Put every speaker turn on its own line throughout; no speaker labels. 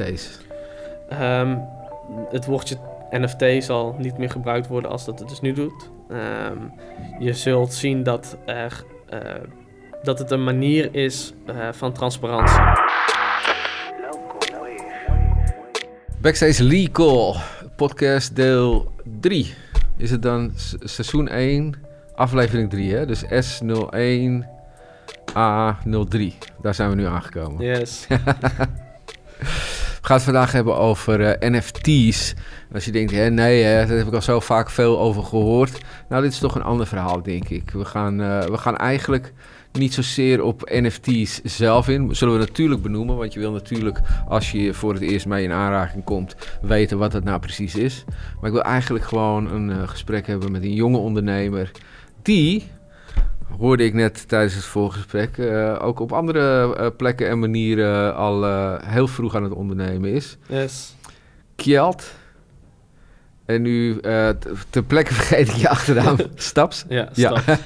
NFT's?
Ehm, het woordje NFT zal niet meer gebruikt worden als dat het dus nu doet. Ehm, je zult zien dat, er, eh, dat het een manier is eh, van transparantie.
Backstage Legal, podcast deel 3. Is het dan seizoen 1, aflevering 3, hè? Dus S01 A03. Daar zijn we nu aangekomen.
Yes.
We gaan het vandaag hebben over eh, NFT's. Als je denkt, hè, nee, hè, daar heb ik al zo vaak veel over gehoord. Nou, dit is toch een ander verhaal, denk ik. We gaan, eh, we gaan eigenlijk niet zozeer op NFT's zelf in. Zullen we natuurlijk benoemen, want je wil natuurlijk, als je voor het eerst mee in aanraking komt, weten wat het nou precies is. Maar ik wil eigenlijk gewoon een eh, gesprek hebben met een jonge ondernemer die, hoorde ik net tijdens het voorgesprek, eh, ook op andere eh, plekken en manieren al eh, heel vroeg aan het ondernemen is.
yes.
Kjeld. En nu ter plekke vergeet ik je achternaam. Staps.
Ja,
Ja.
stap.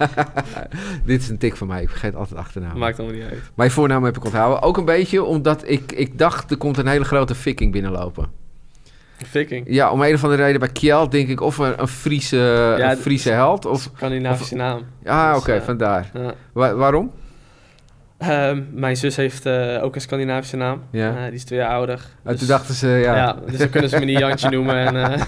Dit is een tik van mij. Ik vergeet altijd achternaam.
Maakt allemaal niet uit.
Mijn voornaam heb ik onthouden. Ook een beetje omdat ik, ik dacht er komt een hele grote viking binnenlopen.
Viking.
Ja, om een of andere reden bij Kjeld denk ik of een, een Friese,
Ja,
een Friese held. Of,
Scandinavische naam.
ah,
Dus,
oké,
eh,
vandaar.
Ja.
Wa- waarom?
Ehm, mijn zus heeft eh, ook een Scandinavische naam.
Ja.
Eh, die is twee jaar ouder.
En
Dus-
toen dachten ze, ja,
ja. dus dan kunnen ze me niet Jantje noemen. En.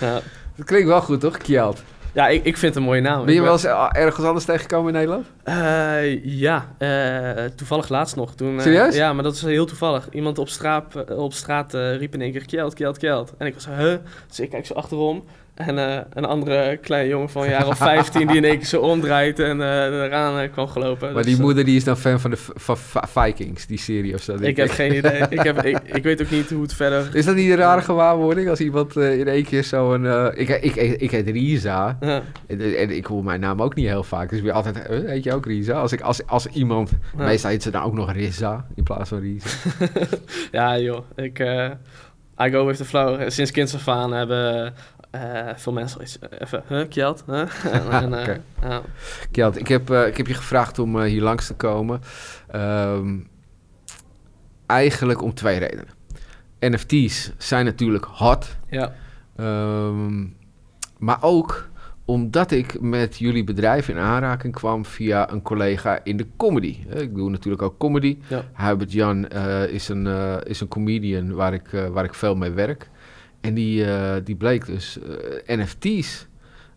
Ja.
dat klinkt wel goed toch, Kjeld?
Ja, ik, ik vind het een mooie naam.
Ben je wel eens eh, ergens anders tegengekomen in Nederland?
Eh, ja, eh, toevallig laatst nog. Toen,
Serieus?
Ja, maar dat is heel toevallig. Iemand op straat, op straat riep in één keer Kjeld, Kjeld, Kjeld. En ik was huh? Dus ik kijk zo achterom. En eh, een andere kleine jongen van een jaar of 15 die in één keer zo omdraait en eh eraan eh, kwam gelopen.
Maar
Dus,
die moeder die is dan fan van de van Vikings, die serie of zo.
Ik heb geen idee. ik, heb, ik, ik weet ook niet hoe het verder...
Is dat niet een rare gewaarwording als iemand in één keer zo'n... ik, ik, ik, ik heet Risa
Ja,
en, en ik hoor mijn naam ook niet heel vaak. Dus weer altijd, heet je ook Risa? Als, ik, als, als iemand...
Ja.
Meestal heet ze dan ook nog Risa in plaats van Risa.
ja joh, ik... I go with the flow. Sinds kinds af aan hebben eh, veel mensen iets... eh, Even, huh, Kjeld? Huh? en, eh.
Kjeld, ik heb, ik heb je gevraagd om hier langs te komen. Ehm, eigenlijk om twee redenen. NFT's zijn natuurlijk hot.
ja.
Ehm, maar ook omdat ik met jullie bedrijf in aanraking kwam via een collega in de comedy. Ik doe natuurlijk ook comedy.
Ja.
Hubert Jan is, een, is een comedian waar ik, waar ik veel mee werk. En die, eh, die bleek dus eh, NFT's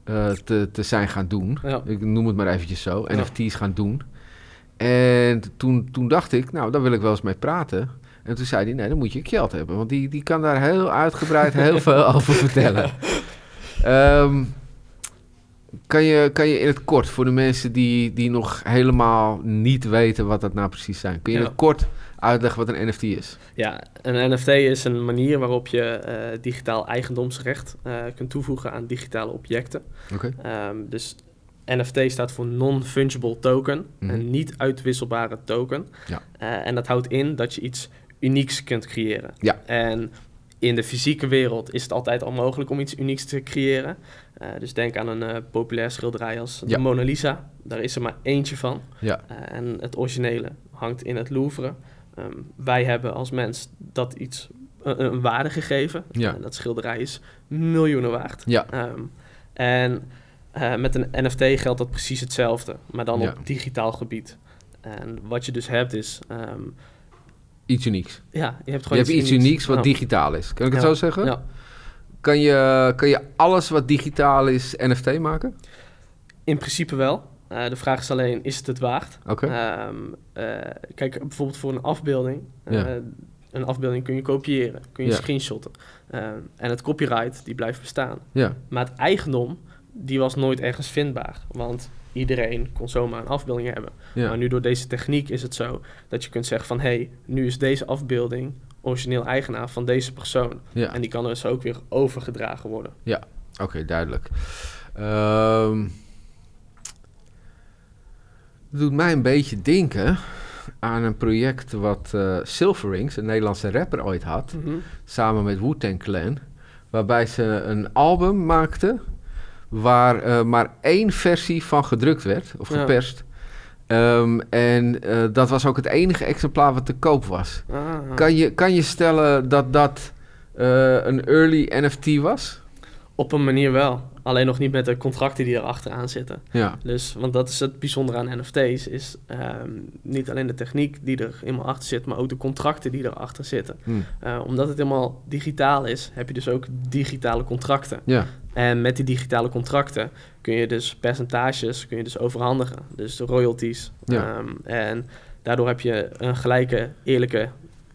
eh, te, te zijn gaan doen.
Ja.
Ik noem het maar eventjes zo.
Ja.
NFT's gaan doen. En toen, toen dacht ik, nou, daar wil ik wel eens mee praten. En toen zei hij, nee, dan moet je geld hebben. Want die, die kan daar heel uitgebreid heel veel over vertellen. Ehm, kan, je, kan je in het kort, voor de mensen die, die nog helemaal niet weten wat dat nou precies zijn... kun je in
Ja.
het kort uitleggen wat een NFT is?
Ja, een NFT is een manier waarop je eh, digitaal eigendomsrecht eh, kunt toevoegen aan digitale objecten.
Oké.
Ehm, dus NFT staat voor non-fungible token,
Mhm.
een niet uitwisselbare token.
Ja.
Eh, en dat houdt in dat je iets unieks kunt creëren.
Ja.
En in de fysieke wereld is het altijd al mogelijk om iets unieks te creëren. Dus denk aan een eh, populair schilderij als
Ja.
de Mona Lisa. Daar is er maar eentje van.
Ja.
En het originele hangt in het Louvre. Ehm, wij hebben als mens dat iets een, een waarde gegeven.
Ja.
En dat schilderij is miljoenen waard.
Ja.
Ehm, en eh, met een NFT geldt dat precies hetzelfde, maar dan
Ja.
op digitaal gebied. En wat je dus hebt is, ehm,
Iets unieks.
ja, je hebt
Je
gewoon
hebt iets unieks wat digitaal is. Kan ik het
Ja.
zo zeggen?
Ja.
Kan, je, kan je alles wat digitaal is NFT maken?
In principe wel. Eh, de vraag is alleen, is het het waard?
Oké.
Ehm, eh, kijk, bijvoorbeeld voor een afbeelding.
Ja.
Een afbeelding kun je kopiëren, kun je
Ja.
screenshotten. Ehm, en het copyright, die blijft bestaan.
Ja.
Maar het eigendom, die was nooit ergens vindbaar. Want iedereen kon zomaar een afbeelding hebben.
Ja.
Maar nu door deze techniek is het zo dat je kunt zeggen van... hé, hey, nu is deze afbeelding origineel eigenaar van deze persoon.
ja.
En die kan dus ook weer overgedragen worden.
Oké, duidelijk. Ehm het doet mij een beetje denken aan een project wat eh Silverings, een Nederlandse rapper, ooit had.
Mhm.
Samen met Wu-Tang Clan. Waarbij ze een album maakten waar eh, maar één versie van gedrukt werd, of
Ja.
geperst. Ehm, en eh, dat was ook het enige exemplaar wat te koop was.
Ah.
Kan je, kan je stellen dat dat een early NFT was?
Op een manier wel. Alleen nog niet met de contracten die er achteraan zitten.
Ja.
Dus, want dat is het bijzondere aan NFT's, is ehm, niet alleen de techniek die er helemaal achter zit, maar ook de contracten die erachter zitten.
Hm.
Eh, omdat het helemaal digitaal is, heb je dus ook digitale contracten.
Ja.
En met die digitale contracten kun je dus percentages kun je dus overhandigen. Dus de royalties.
Ja.
Ehm, en daardoor heb je een gelijke, eerlijke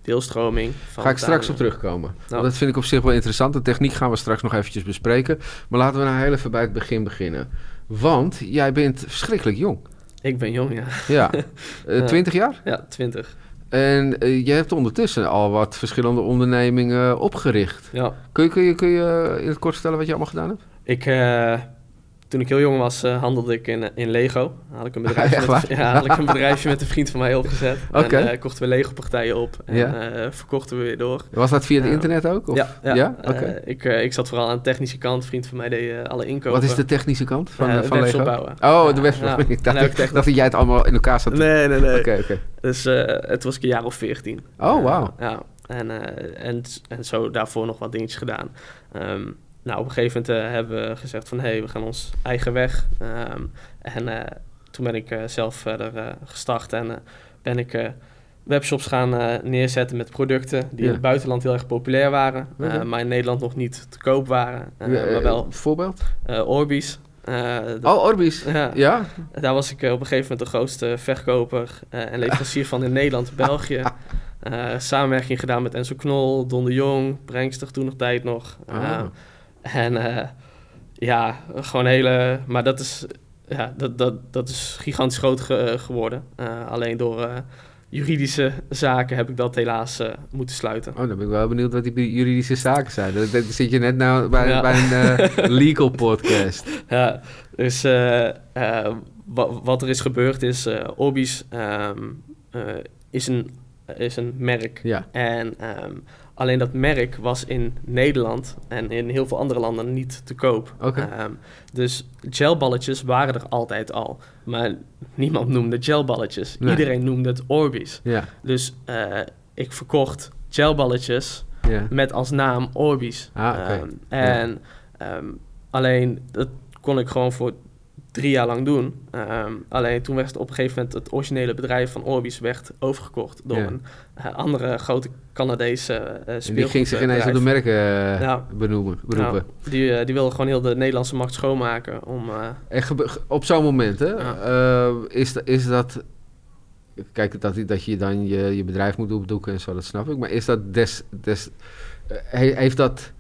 deelstroming. Van
Ga ik straks op terugkomen. Want dat vind ik op zich wel interessant. De techniek gaan we straks nog eventjes bespreken. Maar laten we nou heel even bij het begin beginnen. Want jij bent verschrikkelijk jong.
Ik ben jong, ja.
Ja. Eh,
Ja.
20 jaar?
Ja, 20.
En eh, je hebt ondertussen al wat verschillende ondernemingen opgericht.
Ja.
Kun je, kun, je, kun je in het kort vertellen wat je allemaal gedaan hebt?
Ik, eh, toen ik heel jong was, eh, handelde ik in, in Lego. Had ik een bedrijfje,
Echt
met, ja, had ik een bedrijfje met een vriend van mij opgezet.
Oké.
En eh, kochten we Lego-partijen op. En
Ja.
eh, verkochten we weer door.
Was dat via het
Ja.
internet ook? Of?
Ja, ja.
Ja?
Eh, ik, eh, ik zat vooral aan de technische kant. Een vriend van mij deed eh, alle inkopen.
Wat is de technische kant van,
Eh,
eh, van Lego?
bouwen.
Oh,
Ja,
de webshop.
ja.
ik dacht, ik dacht dat jij het allemaal in elkaar zat.
Nee, nee, nee.
Oké, oké.
Dus eh, het was ik een jaar of veertien.
Oh, wauw.
ja, en, eh, en, en zo daarvoor nog wat dingetjes gedaan. Ehm, nou, op een gegeven moment eh, hebben we gezegd van... hé, hey, we gaan ons eigen weg. Ehm, en eh, toen ben ik eh, zelf verder gestart en ben ik... Webshops gaan neerzetten met producten die
Ja.
in het buitenland heel erg populair waren, maar in Nederland nog niet te koop waren.
Ja, eh,
maar wel
Voorbeeld?
Orbeez. Eh, dat-
Oh, Orbis.
ja,
Ja?
daar was ik op een gegeven moment de grootste verkoper en leverancier van in Nederland België. Samenwerking gedaan met Enzo Knol, Don de Jong, Brengster toen nog tijd nog.
Ah.
En eh, ja, gewoon hele... Maar dat is, ja, dat, dat, dat is gigantisch groot ge- geworden. Eh, alleen door eh, juridische zaken heb ik dat helaas moeten sluiten.
Oh, dan ben ik wel benieuwd wat die juridische zaken zijn. Dan zit je net nou bij,
Ja.
bij een legal podcast.
Ja, dus wa- wat er is gebeurd is, eh Orbeez ehm, eh, is, een, is een merk.
Ja.
En ehm, alleen dat merk was in Nederland en in heel veel andere landen niet te koop. Ehm, dus gelballetjes waren er altijd al. Maar niemand noemde gelballetjes.
Nee.
Iedereen noemde het Orbeez.
Ja.
Dus eh, ik verkocht gelballetjes
ja.
met als naam Orbeez.
Ah.
Ehm, en ehm, alleen dat kon ik gewoon voor drie jaar lang doen. Ehm, alleen toen werd op een gegeven moment het originele bedrijf van Orbeez werd overgekocht door
Ja.
een eh, andere grote Canadese uh,
En die ging zich ineens op de merken eh,
Ja.
benoemen, beroepen.
die, eh, die wilde gewoon heel de Nederlandse markt schoonmaken om...
En op zo'n moment, hè,
Ja.
is, is dat... Kijk, dat, dat je dan je, je bedrijf moet opdoeken en zo, dat snap ik. Maar is dat des... des he- heeft dat,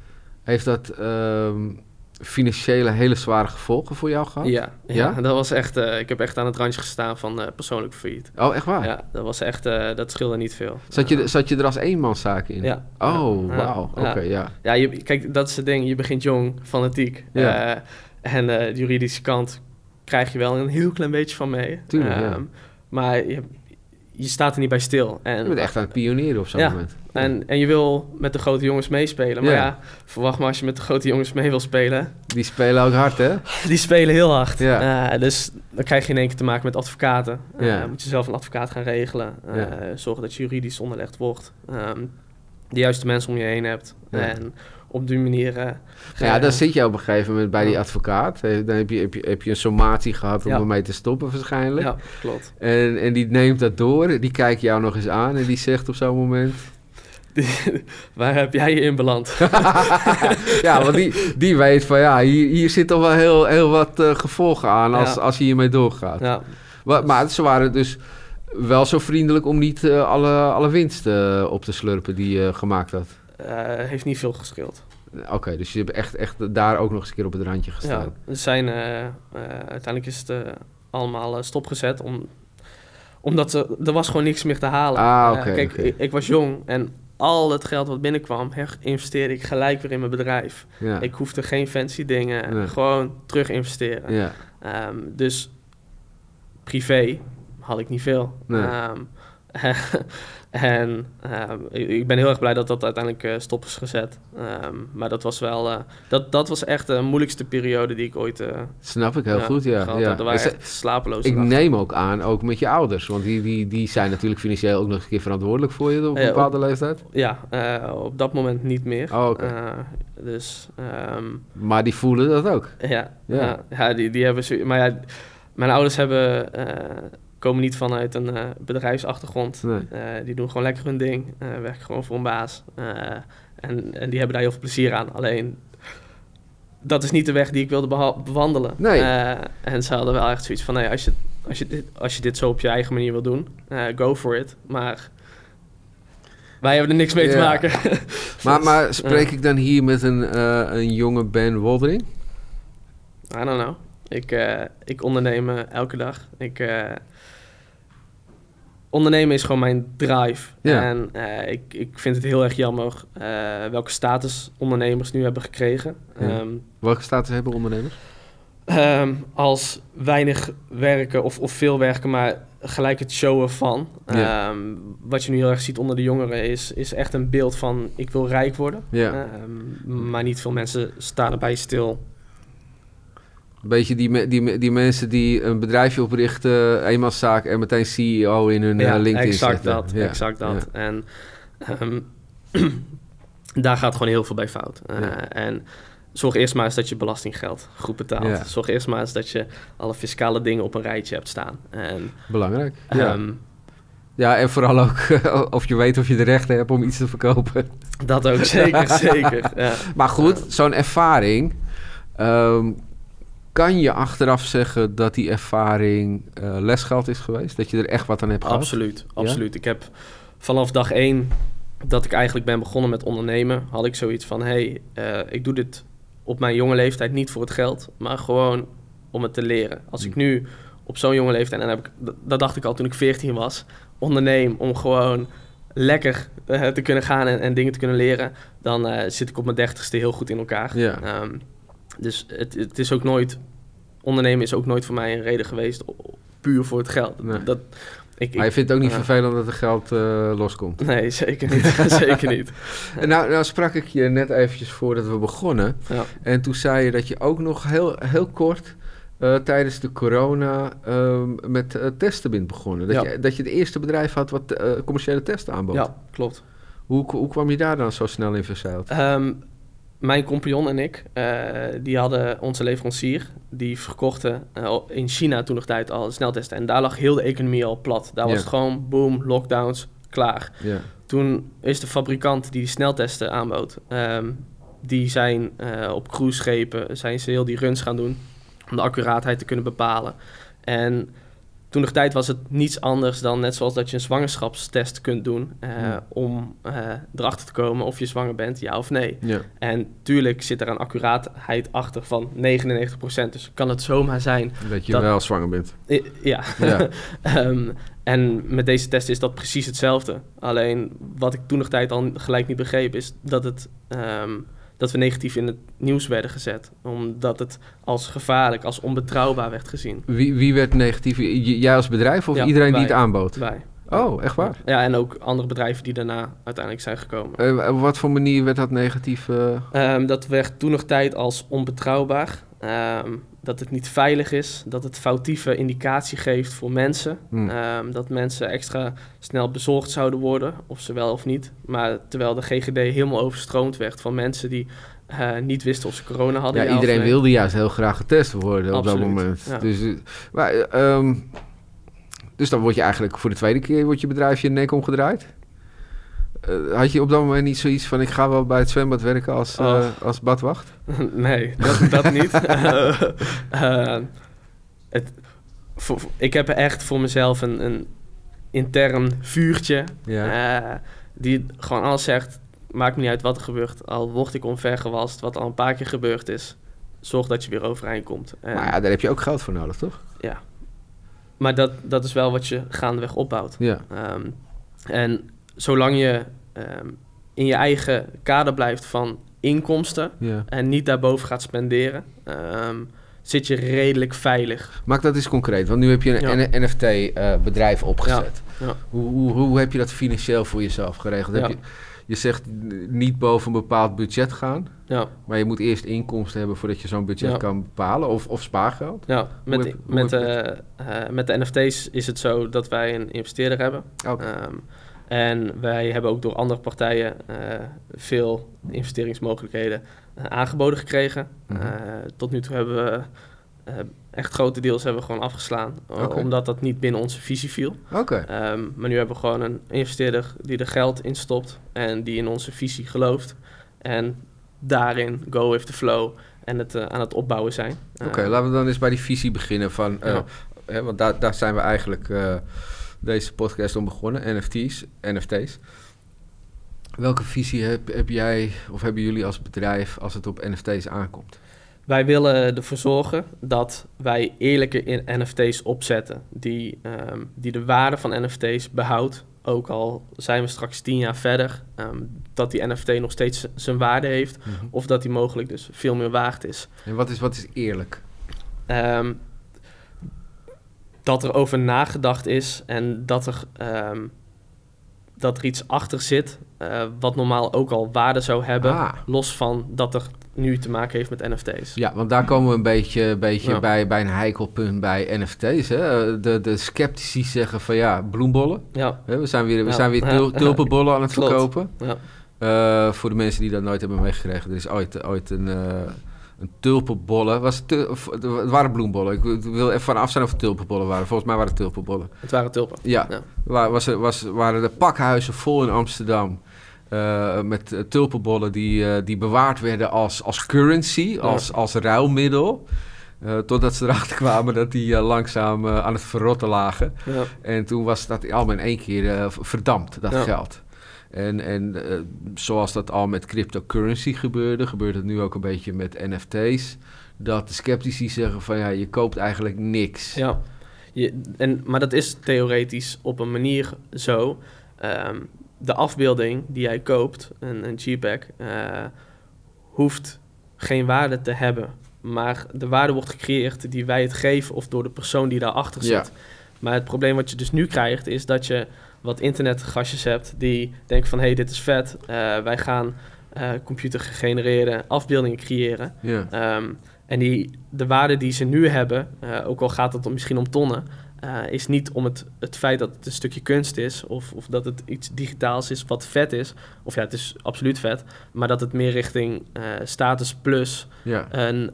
heeft dat ehm, financiële hele zware gevolgen voor jou gehad?
ja, ja,
Ja?
dat was echt... eh, ik heb echt aan het randje gestaan van eh, persoonlijk failliet.
Oh, echt waar?
Ja, dat was echt... eh, dat scheelde niet veel.
Zat, je, zat je er als eenmanszaak in?
Ja.
Oh,
Ja.
wauw.
Ja.
Oké, ja.
Ja, je, kijk, dat is het ding. Je begint jong, fanatiek.
Ja.
En de juridische kant krijg je wel een heel klein beetje van mee.
Tuurlijk.
Ehm, Maar je, je staat er niet bij stil. En,
Je bent echt aan het pionieren op zo'n
Ja.
moment.
en, en je wil met de grote jongens meespelen. Maar
Ja.
ja. verwacht maar als je met de grote jongens mee wil spelen.
Die spelen ook hard, hè?
Die spelen heel hard.
Ja.
Dus dan krijg je in één keer te maken met advocaten.
Ja.
moet je zelf een advocaat gaan regelen.
Ja.
Zorgen dat je juridisch onderlegd wordt. Ehm, de juiste mensen om je heen hebt. En op die manier... eh,
Ja, dan zit je op een gegeven moment bij die advocaat. Eh, Dan heb je, heb je, heb je een sommatie gehad om ermee te stoppen waarschijnlijk.
Ja, klopt.
En, en die neemt dat door, die kijkt jou nog eens aan en die zegt op zo'n moment...
Waar heb jij je in beland?
ja, want die, die weet van ja, hier, hier zit toch wel heel, heel wat eh, gevolgen aan als,
Ja.
als je hiermee doorgaat.
ja,
Wa- maar ze waren dus wel zo vriendelijk om niet eh, alle, alle winst eh, op te slurpen die je gemaakt had.
Eh, heeft niet veel gescheeld.
Oké, dus je hebt echt, echt daar ook nog eens een keer op het randje
Ja,
gestaan.
er zijn, eh, eh, uiteindelijk is het allemaal stopgezet. Om, omdat er, er was gewoon niks meer te halen.
Ah,
kijk, ik, ik was jong en al het geld wat binnenkwam, her- investeerde ik gelijk weer in mijn bedrijf.
Ja.
Ik hoefde geen fancy dingen,
Nee.
gewoon terug investeren.
ja.
Ehm, dus privé had ik niet veel.
Nee.
Ehm, en ehm, ik ben heel erg blij dat dat uiteindelijk eh, stop is gezet. Ehm, maar dat was wel, eh, dat, dat was echt de moeilijkste periode die ik ooit eh,
Snap ik heel goed, ja.
gehad
ja.
Er waren echt slapeloze
ik
nachten.
neem ook aan, ook met je ouders. Want die, die, die zijn natuurlijk financieel ook nog een keer verantwoordelijk voor je op een bepaalde leeftijd.
Ja, op dat moment niet meer.
Oh, oké.
Dus ehm,
Maar die voelen dat ook.
ja,
Ja.
die, die hebben... Maar ja, mijn ouders hebben, komen niet vanuit een eh, bedrijfsachtergrond.
Nee.
Eh, die doen gewoon lekker hun ding, eh, werken gewoon voor een baas. En, en die hebben daar heel veel plezier aan. Alleen, dat is niet de weg die ik wilde bewandelen.
Nee.
En ze hadden wel echt zoiets van, nee, als je, als je, dit, als je dit zo op je eigen manier wil doen, go for it. Maar wij hebben er niks mee te maken.
Maar, maar spreek ik dan hier met een, een jonge Ben Woldering?
I don't know. Ik, ik onderneem elke dag. Ik, ondernemen is gewoon mijn drive.
Ja.
En eh, ik, ik vind het heel erg jammer eh, welke status ondernemers nu hebben gekregen.
Ja.
Ehm,
Welke status hebben ondernemers?
ehm, als weinig werken of, of veel werken, maar gelijk het showen van.
Ja.
Ehm, wat je nu heel erg ziet onder de jongeren is, is echt een beeld van ik wil rijk worden. Maar niet veel mensen staan erbij stil.
Een beetje die, die, die mensen die een bedrijfje oprichten, eenmanszaak en meteen CEO in hun eh, LinkedIn
exact
zetten.
dat,
Ja,
exact dat.
ja.
En ehm, daar gaat gewoon heel veel bij fout. Eh,
Ja.
En zorg eerst maar eens dat je belastinggeld goed betaalt.
Ja.
Zorg eerst maar eens dat je alle fiscale dingen op een rijtje hebt staan. En,
Belangrijk. Ja.
ehm,
ja, en vooral ook of je weet of je de rechten hebt om iets te verkopen.
dat ook zeker, zeker. Ja.
Maar goed, zo'n ervaring. ehm, kan je achteraf zeggen dat die ervaring eh, lesgeld is geweest? Dat je er echt wat aan hebt gehad?
Absoluut, absoluut. Ik heb vanaf dag één dat ik eigenlijk ben begonnen met ondernemen, had ik zoiets van: hé, hey, eh, ik doe dit op mijn jonge leeftijd niet voor het geld, maar gewoon om het te leren. Als ik
Hmm.
nu op zo'n jonge leeftijd, en dan heb ik, dat- dacht ik al toen ik 14 was, onderneem om gewoon lekker eh, te kunnen gaan en, en dingen te kunnen leren, dan zit ik op mijn dertigste heel goed in elkaar.
Ja.
Ehm, dus het, het is ook nooit, ondernemen is ook nooit voor mij een reden geweest, puur voor het geld.
Nee.
Dat, ik,
Maar je vindt het ook niet
Ja.
vervelend dat er geld eh, loskomt?
nee, zeker niet. zeker niet.
En nou, nou sprak ik je net eventjes voordat we begonnen.
Ja.
En toen zei je dat je ook nog heel, heel kort eh, tijdens de corona ehm, met eh, testen bent begonnen. Dat,
Ja.
je, dat je het eerste bedrijf had wat eh, commerciële testen aanbood.
ja, klopt.
Hoe, hoe kwam je daar dan zo snel in verzeild?
Ehm, mijn compagnon en ik, eh, die hadden onze leverancier, die verkochten eh, in China toen nog tijd al sneltesten. En daar lag heel de economie al plat. Daar was
Ja.
het gewoon boom, lockdowns, klaar.
Ja.
Toen is de fabrikant die die sneltesten aanbood, ehm, die zijn eh, op cruiseschepen, zijn ze heel die runs gaan doen om de accuraatheid te kunnen bepalen. En toen de tijd was het niets anders dan net zoals dat je een zwangerschapstest kunt doen eh,
Ja.
om eh, erachter te komen of je zwanger bent, ja of nee.
Ja.
En tuurlijk zit er een accuraatheid achter van 99%, dus kan het zomaar zijn.
Dat je
Dat-
wel zwanger bent.
I- Ja.
Ja.
Ehm, en met deze test is dat precies hetzelfde. Alleen wat ik toen nog tijd al gelijk niet begreep, is dat, het, ehm, dat we negatief in het nieuws werden gezet. Omdat het als gevaarlijk, als onbetrouwbaar werd gezien.
Wie, wie werd negatief? Jij als bedrijf of
Ja,
iedereen die het aanbood?
Wij.
Oh, echt waar?
Ja, en ook andere bedrijven die daarna uiteindelijk zijn gekomen.
Eh, op wat voor manier werd dat negatief? eh?
Ehm, dat werd toen nog tijd als onbetrouwbaar. Ehm, dat het niet veilig is. Dat het foutieve indicatie geeft voor mensen.
Hm.
Ehm, dat mensen extra snel bezorgd zouden worden, of ze wel of niet. Maar terwijl de GGD helemaal overstroomd werd van mensen die eh, niet wisten of ze corona hadden.
Ja, iedereen wilde juist heel graag getest worden op dat moment.
ja.
Dus, eh, maar, eh, ehm, dus dan word je eigenlijk voor de tweede keer wordt je bedrijfje in de nek omgedraaid. Eh, had je op dat moment niet zoiets van ik ga wel bij het zwembad werken als, eh,
Oh.
als badwacht?
nee, dat, dat niet. Eh, eh, het, voor- ik heb echt voor mezelf een, een intern vuurtje.
Ja.
eh, die gewoon alles zegt, maakt me niet uit wat er gebeurt. Al word ik omvergewast, wat al een paar keer gebeurd is. Zorg dat je weer overeind komt. En-
maar ja, daar heb je ook geld voor nodig, toch?
Ja. Maar dat, dat is wel wat je gaandeweg opbouwt.
Ja.
Ehm, en zolang je ehm, in je eigen kader blijft van inkomsten en niet daarboven gaat spenderen, ehm, zit je redelijk veilig.
Maak dat eens concreet, want nu heb je een
Ja.
NFT-bedrijf eh, opgezet.
Ja.
Hoe, hoe, hoe heb je dat financieel voor jezelf geregeld? Heb je, je zegt niet boven een bepaald budget gaan,
Ja,
maar je moet eerst inkomsten hebben voordat je zo'n budget kan bepalen, of, of spaargeld.
ja. Met,
heb-
met, eh, eh, met de NFT's is het zo dat wij een investeerder hebben. En wij hebben ook door andere partijen eh, veel investeringsmogelijkheden eh, aangeboden gekregen.
Mhm.
Eh, tot nu toe hebben we echt grote deals hebben we gewoon afgeslaan, omdat dat niet binnen onze visie viel.
Oké,
Ehm, maar nu hebben we gewoon een investeerder die er geld in stopt en die in onze visie gelooft. En daarin go with the flow en het aan het opbouwen zijn.
Oké, laten we dan eens bij die visie beginnen van,
Ja.
hè, want daar, daar zijn we eigenlijk deze podcast om begonnen, NFT's, NFT's. Welke visie heb, heb jij of hebben jullie als bedrijf als het op NFT's aankomt?
Wij willen ervoor zorgen dat wij eerlijke in NFT's opzetten die, ehm, die de waarde van NFT's behoudt. Ook al zijn we straks tien jaar verder, ehm, dat die NFT nog steeds zijn waarde heeft. Of dat die mogelijk dus veel meer waard is.
En wat is, wat is eerlijk?
Ehm, dat er over nagedacht is en dat er, ehm, dat er iets achter zit, eh, wat normaal ook al waarde zou hebben,
Ah.
los van dat er nu te maken heeft met NFT's.
Ja, want daar komen we een beetje, beetje
Ja.
bij, bij een heikelpunt bij NFT's. Hè? De, de sceptici zeggen van ja, bloembollen.
Ja?
We zijn weer, we
Ja.
zijn weer tulpenbollen aan het
Klopt.
verkopen.
ja,
Eh, voor de mensen die dat nooit hebben meegekregen. Er is ooit, ooit een, eh een tulpenbollen. Was het, het waren bloembollen. Ik wil- even vanaf zijn of het tulpenbollen waren. Volgens mij waren het tulpenbollen.
het waren tulpen.
Ja,
Ja.
Wa- was, er- was, waren de pakhuizen vol in Amsterdam. eh, met eh, tulpenbollen die, eh, die bewaard werden als, als currency, als, als ruilmiddel. Totdat ze erachter kwamen dat die langzaam aan het verrotten lagen.
Ja,
En toen was dat allemaal in één keer verdampt, dat
Ja.
geld. En, en eh, zoals dat al met cryptocurrency gebeurde, gebeurt het nu ook een beetje met NFT's. Dat de sceptici zeggen van ja, je koopt eigenlijk niks.
ja. Je, en, maar dat is theoretisch op een manier zo. Ehm, de afbeelding die jij koopt, een, een JPEG, eh, hoeft geen waarde te hebben. Maar de waarde wordt gecreëerd die wij het geven of door de persoon die daarachter
Ja.
zit. Maar het probleem wat je dus nu krijgt is dat je wat internetgastjes hebt die denken van hé, hey, dit is vet. eh, wij gaan eh computer gegenereerde afbeeldingen creëren.
Ja.
Ehm, en die, de waarde die ze nu hebben, eh, ook al gaat het om, misschien om tonnen, is niet om het, het feit dat het een stukje kunst is of, of dat het iets digitaals is wat vet is. Of ja, het is absoluut vet, maar dat het meer richting status plus
ja.
een,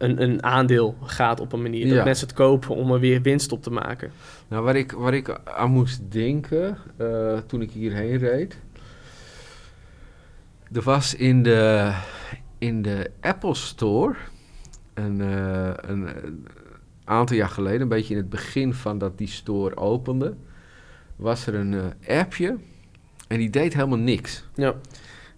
een, een aandeel gaat op een manier.
Ja.
Dat mensen het kopen om er weer winst op te maken.
Nou, waar ik, waar ik aan moest denken eh, toen ik hierheen reed. Er was in de, in de Apple Store een, eh, een, een aantal jaar geleden, een beetje in het begin van dat die store opende, was er een eh, appje en die deed helemaal niks.
Ja,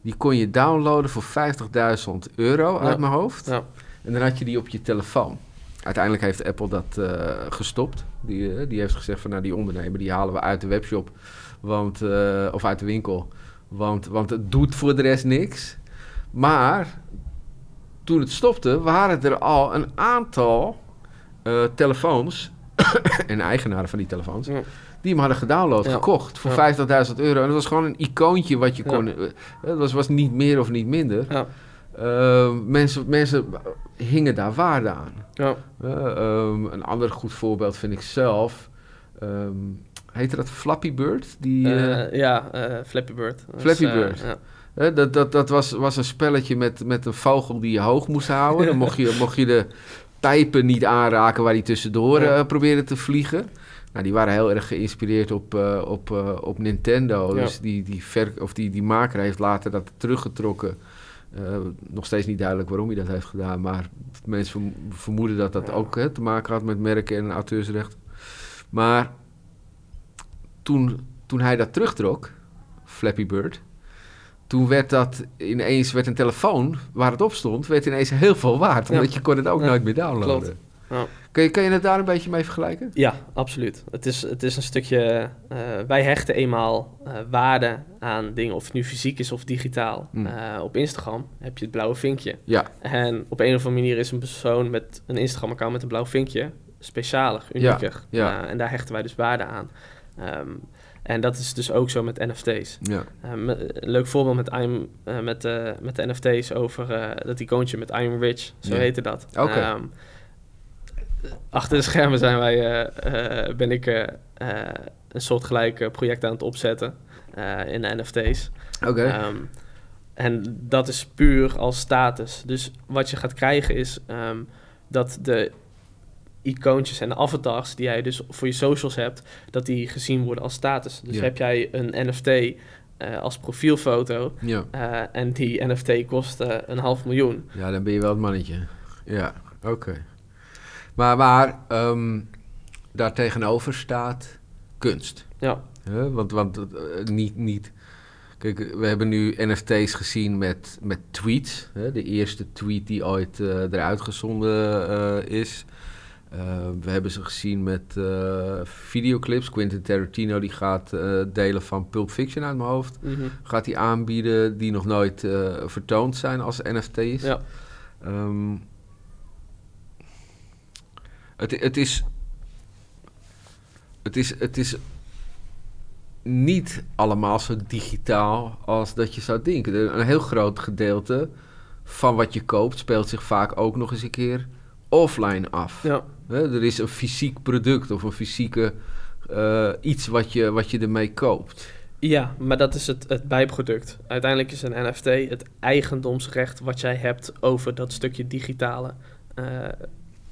Die kon je downloaden voor 50.000 euro uit mijn hoofd.
ja,
En dan had je die op je telefoon. Uiteindelijk heeft Apple dat eh, gestopt. Die, eh, die heeft gezegd van nou die ondernemer die halen we uit de webshop. Want, eh, of uit de winkel. Want, want het doet voor de rest niks. Maar toen het stopte waren er al een aantal telefoons. en eigenaren van die telefoons.
Ja.
Die hem hadden gedownload,
Ja.
gekocht voor
Ja.
50.000 euro. En dat was gewoon een icoontje wat je kon... Het was, was niet meer of niet minder. Uh, mensen, mensen hingen daar waarde aan.
ja.
Uh, um, een ander goed voorbeeld vind ik zelf. Um, heette dat Flappy Bird? Die,
Eh, ja, eh, Flappy Bird. Dat
Flappy
eh,
Bird.
ja.
dat dat, dat was, was een spelletje met, met een vogel die je hoog moest houden. Dan mocht je, mocht je de pijpen niet aanraken waar die tussendoor
Ja.
uh, probeerde te vliegen. Nou, die waren heel erg geïnspireerd op, uh, op, uh, op Nintendo.
Ja.
Dus die, die, ver, of die, die maker heeft later dat teruggetrokken. Uh, nog steeds niet duidelijk waarom hij dat heeft gedaan. Maar mensen vermoeden dat dat
Ja.
ook hè, te maken had met merken en auteursrecht. Maar toen, toen hij dat terugtrok, Flappy Bird... toen werd dat ineens werd een telefoon waar het op stond... werd ineens heel veel waard.
Ja.
Omdat je kon het ook
Ja,
nooit meer downloaden.
klopt. Ja.
Kun, je, kun je het daar een beetje mee vergelijken?
Ja, absoluut. Het is, het is een stukje. eh, wij hechten eenmaal eh, waarde aan dingen, of het nu fysiek is of digitaal.
Hmm.
Eh, op Instagram heb je het blauwe vinkje.
Ja,
En op een of andere manier is een persoon met een Instagram-account met een blauw vinkje specialer, unieker.
ja.
Eh, en daar hechten wij dus waarde aan. Ehm, en dat is dus ook zo met NFT's.
Ja.
Um, een leuk voorbeeld met, I'm, uh, met, uh, met de NFT's over uh, dat icoontje met I'm Rich, zo
Ja.
heette dat.
Oké.
Ehm, achter de schermen zijn wij, ben ik een soortgelijk project aan het opzetten in de NFT's.
Oké.
Ehm, en dat is puur als status. Dus wat je gaat krijgen is ehm, dat de icoontjes en de avatars die jij dus voor je socials hebt, dat die gezien worden als status. Dus
Ja.
heb jij een NFT eh, als profielfoto
ja.
eh, en die NFT kost eh, een half miljoen.
ja, dan ben je wel het mannetje. Ja, oké. Maar ehm, daar tegenover staat kunst.
Ja?
Want, want eh, niet, niet... Kijk, we hebben nu NFT's gezien met, met tweets. De eerste tweet die ooit eh, eruit gezonden eh, is. We hebben ze gezien met videoclips. Quentin Tarantino die gaat delen van Pulp Fiction uit mijn hoofd.
mhm.
Gaat hij aanbieden die nog nooit vertoond zijn als NFT's.
ja.
Ehm, het, het is. Het is. Het is niet allemaal zo digitaal als dat je zou denken. Een heel groot gedeelte van wat je koopt speelt zich vaak ook nog eens een keer offline af.
ja.
Er is een fysiek product of een fysieke eh, iets wat je, wat je ermee koopt.
Ja, maar dat is het, het bijproduct. Uiteindelijk is een NFT het eigendomsrecht wat jij hebt over dat stukje digitale eh,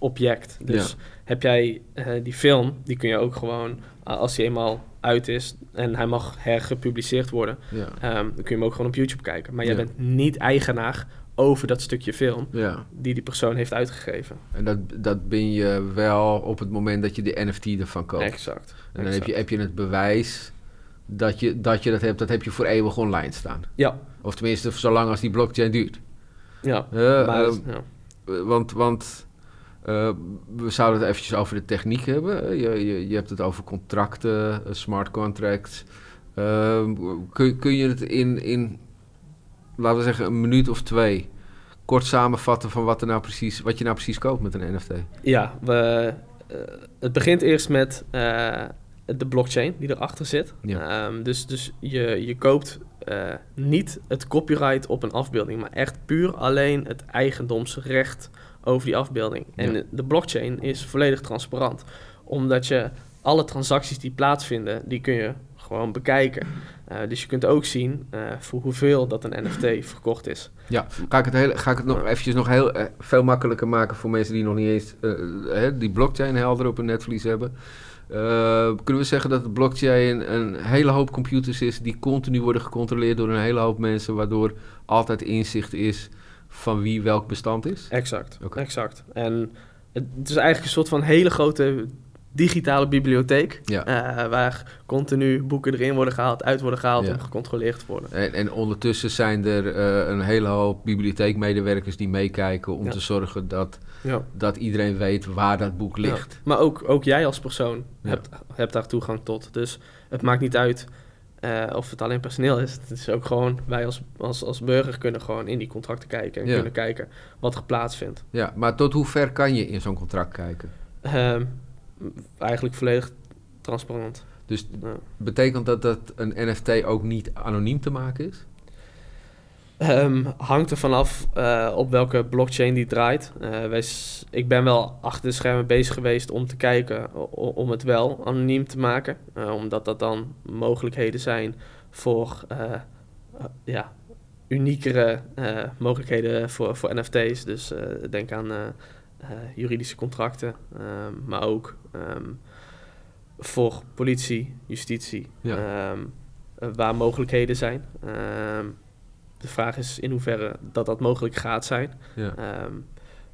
object. Dus heb jij eh, die film, die kun je ook gewoon, a- als die eenmaal uit is en hij mag hergepubliceerd worden,
Ja.
ehm, dan kun je hem ook gewoon op YouTube kijken. Maar jij
Ja.
bent niet eigenaar over dat stukje film
ja.
die die persoon heeft uitgegeven.
En dat, dat ben je wel op het moment dat je de NFT ervan koopt.
Exact.
En dan heb je, heb je het bewijs dat je, dat je dat hebt. Dat heb je voor eeuwig online staan.
Ja,
Of tenminste, zolang als die blockchain duurt.
ja.
Eh,
maar, ja.
eh, want want eh, we zouden het eventjes over de techniek hebben. Eh, Je, je, je hebt het over contracten, eh, smart contracts. Ehm, kun, kun je het in, in, laten we zeggen, een minuut of twee... kort samenvatten van wat, er nou precies, wat je nou precies koopt met een NFT?
Ja, we, het begint eerst met de blockchain die erachter zit.
Ja.
Ehm, dus dus je, je koopt niet het copyright op een afbeelding, maar echt puur alleen het eigendomsrecht over die afbeelding. En
Ja.
de, blockchain is volledig transparant, omdat je alle transacties die plaatsvinden, die kun je gewoon bekijken. Eh, dus je kunt ook zien eh, voor hoeveel dat een NFT verkocht is.
Ja, ga ik het, heel, ga ik het nog eventjes nog heel eh, veel makkelijker maken voor mensen die nog niet eens die blockchain helder op hun netvlies hebben. Kunnen we zeggen dat de blockchain een hele hoop computers is die continu worden gecontroleerd door een hele hoop mensen, waardoor altijd inzicht is van wie welk bestand is?
Exact, exact. En het, is eigenlijk een soort van hele grote digitale bibliotheek.
Ja.
eh, waar continu boeken erin worden gehaald, uit worden gehaald
Ja.
en gecontroleerd worden.
En, en ondertussen zijn er eh, een hele hoop bibliotheekmedewerkers die meekijken om
Ja.
te zorgen dat, dat iedereen weet waar dat boek ligt.
Maar ook, ook jij als persoon hebt, hebt daar toegang tot. Dus het maakt niet uit eh, of het alleen personeel is. Het is ook gewoon, wij als, als, als burger kunnen gewoon in die contracten kijken. En
Ja.
kunnen kijken wat er plaatsvindt.
Ja, maar tot hoe ver kan je in zo'n contract kijken?
Ehm, eigenlijk volledig transparant.
Dus
Ja.
betekent dat dat een NFT ook niet anoniem te maken is?
Ehm, hangt er vanaf eh op welke blockchain die draait. Eh, wij ik ben wel achter de schermen bezig geweest om te kijken om het wel anoniem te maken. Eh, omdat dat dan mogelijkheden zijn voor ja, uniekere mogelijkheden voor, voor NFT's. Dus denk aan juridische contracten, ehm, maar ook ehm, voor politie, justitie,
Ja.
waar mogelijkheden zijn. De vraag is in hoeverre dat dat mogelijk gaat zijn.
Ja.
Ehm,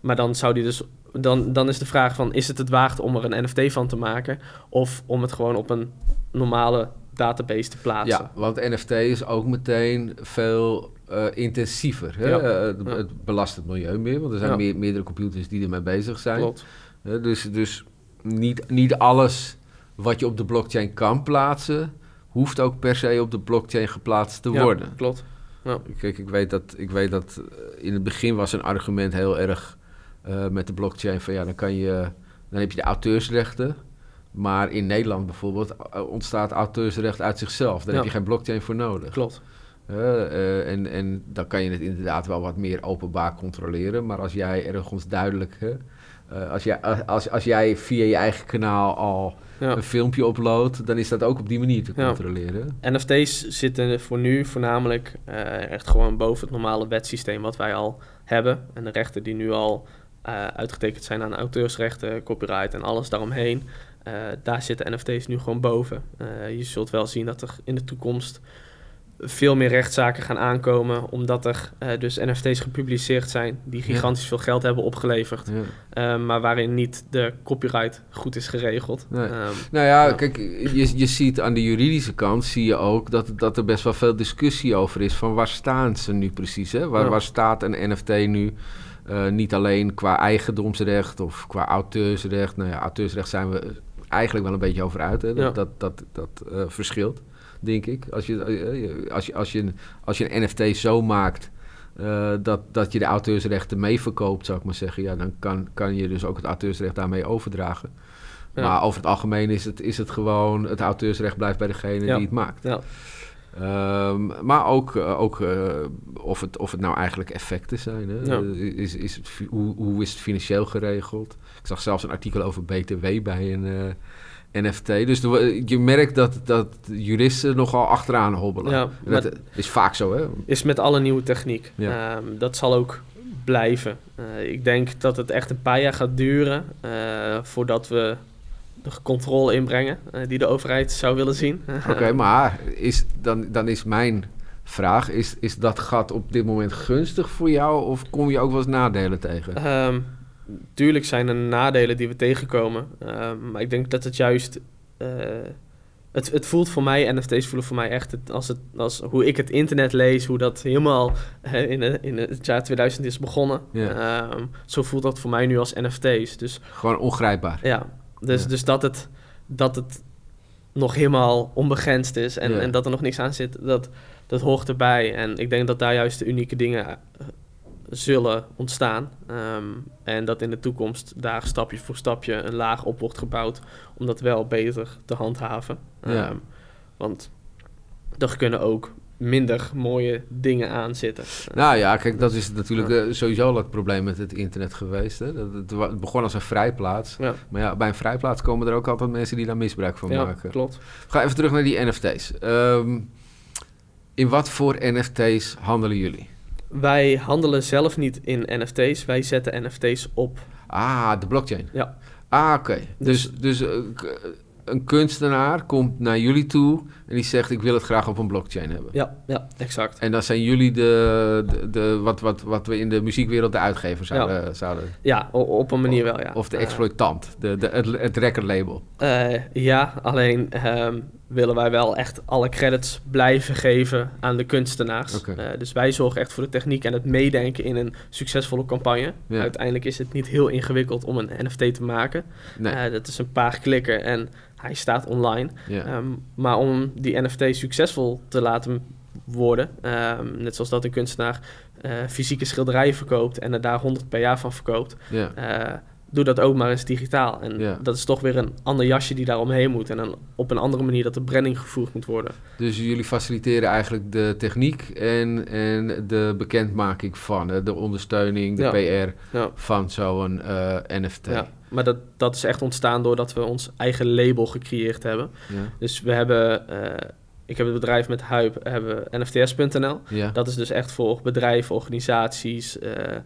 maar dan zou die dus. Dan, dan is de vraag van: is het het waard om er een NFT van te maken? Of om het gewoon op een normale database te plaatsen?
ja, want NFT is ook meteen veel eh, intensiever. Hè?
Ja.
Eh, het,
Ja.
het belast het milieu meer, want er zijn
Ja.
meer, meerdere computers die ermee bezig zijn.
Klopt.
Dus dus niet, niet alles wat je op de blockchain kan plaatsen, hoeft ook per se op de blockchain geplaatst te
Ja,
worden.
Klopt.
Kijk, ik weet dat, ik weet dat eh, in het begin was een argument heel erg eh, met de blockchain van ja, dan kan je, dan heb je de auteursrechten, Maar in Nederland bijvoorbeeld uh, ontstaat auteursrecht uit zichzelf. Daar
Ja.
heb je geen blockchain voor nodig.
Klopt.
Eh, eh, en, en dan kan je het inderdaad wel wat meer openbaar controleren. Maar als jij ergens duidelijk... eh, als, jij, als, als jij via je eigen kanaal al
Ja.
een filmpje uploadt... dan is dat ook op die manier te
Ja.
controleren.
NFT's zitten voor nu voornamelijk eh, echt gewoon boven het normale wetsysteem wat wij al hebben. En de rechten die nu al eh, uitgetekend zijn aan auteursrechten, copyright en alles daaromheen. eh, daar zitten NFT's nu gewoon boven. Je zult wel zien dat er in de toekomst veel meer rechtszaken gaan aankomen, omdat er eh, dus NFT's gepubliceerd zijn die
Ja.
gigantisch veel geld hebben opgeleverd,
Ja.
eh, maar waarin niet de copyright goed is geregeld.
Nee.
Ehm,
Nou ja,
Ja.
kijk, je, je ziet aan de juridische kant zie je ook dat, dat er best wel veel discussie over is van waar staan ze nu precies? Hè? Waar, waar staat een NFT nu? Eh, niet alleen qua eigendomsrecht of qua auteursrecht. Nou ja, auteursrecht zijn we eigenlijk wel een beetje over uit. Hè? Dat, dat, dat, dat verschilt, denk ik. Als je, eh, als je, als je, een- als je een NFT zo maakt eh, dat, dat je de auteursrechten mee verkoopt, zou ik maar zeggen. Ja, dan kan, kan je dus ook het auteursrecht daarmee overdragen.
Ja.
Maar over het algemeen is het, is het gewoon... het auteursrecht blijft bij degene
Ja.
die het maakt.
ja.
Ehm, maar ook, eh, ook eh, of, het, of het nou eigenlijk effecten zijn. Hè?
Ja.
Eh, Is, is het, hoe, hoe is het financieel geregeld? Ik zag zelfs een artikel over BTW bij een eh, NFT. Dus je merkt dat, dat juristen nogal achteraan hobbelen.
Ja, maar-
dat is vaak zo, hè?
is met alle nieuwe techniek.
Ja.
Ehm, dat zal ook blijven. Eh, ik denk dat het echt een paar jaar gaat duren eh, voordat we de controle inbrengen eh, die de overheid zou willen zien.
Oké, maar is, dan, dan is mijn vraag... Is, is dat gat op dit moment gunstig voor jou... of kom je ook wel eens nadelen tegen?
Ehm, tuurlijk zijn er nadelen die we tegenkomen. ehm, maar ik denk dat het juist... eh, het, het voelt voor mij, NFT's voelen voor mij echt het, als, het, als hoe ik het internet lees, hoe dat helemaal eh, in, in het jaar 2000 is begonnen.
Ja.
Ehm, zo voelt dat voor mij nu als NFT's. Dus
Gewoon ongrijpbaar.
Ja, dus,
Ja.
dus dat, het, dat het nog helemaal onbegrensd is en,
Ja.
en dat er nog niks aan zit, dat, dat hoort erbij. En ik denk dat daar juist de unieke dingen eh, zullen ontstaan. Ehm, en dat in de toekomst daar stapje voor stapje een laag op wordt gebouwd om dat wel beter te handhaven.
Ja.
Ehm, want er kunnen ook minder mooie dingen aan zitten.
Nou ja, kijk, dat is natuurlijk eh, sowieso al het probleem met het internet geweest. Hè? Dat, het, begon als een vrijplaats.
Ja,
Maar ja, bij een vrijplaats komen er ook altijd mensen die daar misbruik van
ja
maken.
klopt.
Ga even terug naar die NFT's. Ehm, in wat voor NFT's handelen jullie?
Wij handelen zelf niet in NFT's, wij zetten NFT's op.
Ah, de blockchain.
Ja.
Ah, oké. Dus, dus eh, een kunstenaar komt naar jullie toe en die zegt: Ik wil het graag op een blockchain hebben.
Ja, ja, exact.
En dan zijn jullie de, de, de- wat, wat, wat we in de muziekwereld de uitgever zouden. zouden
Ja, op een manier wel, ja.
Of de
Eh,
exploitant, de, de, het, het recordlabel.
eh, ja, alleen ehm, willen wij wel echt alle credits blijven geven aan de kunstenaars. Eh, dus wij zorgen echt voor de techniek en het meedenken in een succesvolle campagne.
Ja.
Uiteindelijk is het niet heel ingewikkeld om een NFT te maken.
Nee.
Eh, dat is een paar klikken en hij staat online.
ja.
Ehm, maar om die NFT succesvol te laten worden, ehm, net zoals dat een kunstenaar eh, fysieke schilderijen verkoopt en er daar 100 per jaar van verkoopt,
ja.
eh, doe dat ook maar eens digitaal. En dat is toch weer een ander jasje die daar omheen moet en dan op een andere manier dat de branding gevoerd moet worden.
Dus jullie faciliteren eigenlijk de techniek en, en de bekendmaking van, de ondersteuning, de
Ja.
PR
Ja.
van zo'n eh, NFT.
Ja, maar dat, dat is echt ontstaan doordat we ons eigen label gecreëerd hebben.
Ja.
Dus we hebben, eh, ik heb het bedrijf met Huip, hebben nfts.nl.
Ja.
Dat is dus echt voor bedrijven, organisaties, eh,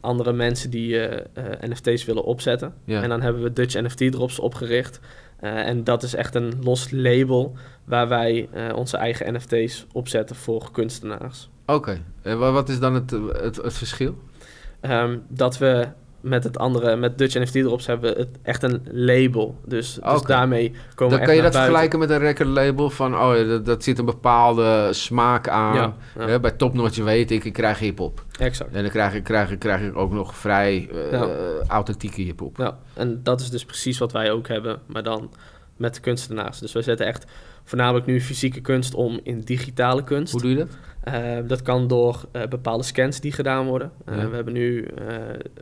andere mensen die eh, NFT's willen opzetten.
Ja.
En dan hebben we Dutch NFT Drops opgericht. En dat is echt een los label waar wij onze eigen NFT's opzetten voor kunstenaars.
Oké, en wa- wat is dan het, het, het verschil?
Ehm, dat we met het andere, met Dutch NFT Drops hebben we het echt een label. Dus, dus daarmee komen
Dan kan je dat
buiten.
vergelijken met een recordlabel van, oh ja, dat, dat zit een bepaalde smaak aan.
Ja, ja.
Hè, bij Topnotch weet ik, ik krijg hip-hop.
Exact.
En dan krijg ik, krijg ik, krijg ik ook nog vrij eh,
Ja.
authentieke hip-hop.
Ja, en dat is dus precies wat wij ook hebben, maar dan met de kunstenaars. Dus wij zetten echt voornamelijk nu fysieke kunst om in digitale kunst.
Hoe doe je dat?
Eh, dat kan door eh, bepaalde scans die gedaan worden. Eh,
Ja.
We hebben nu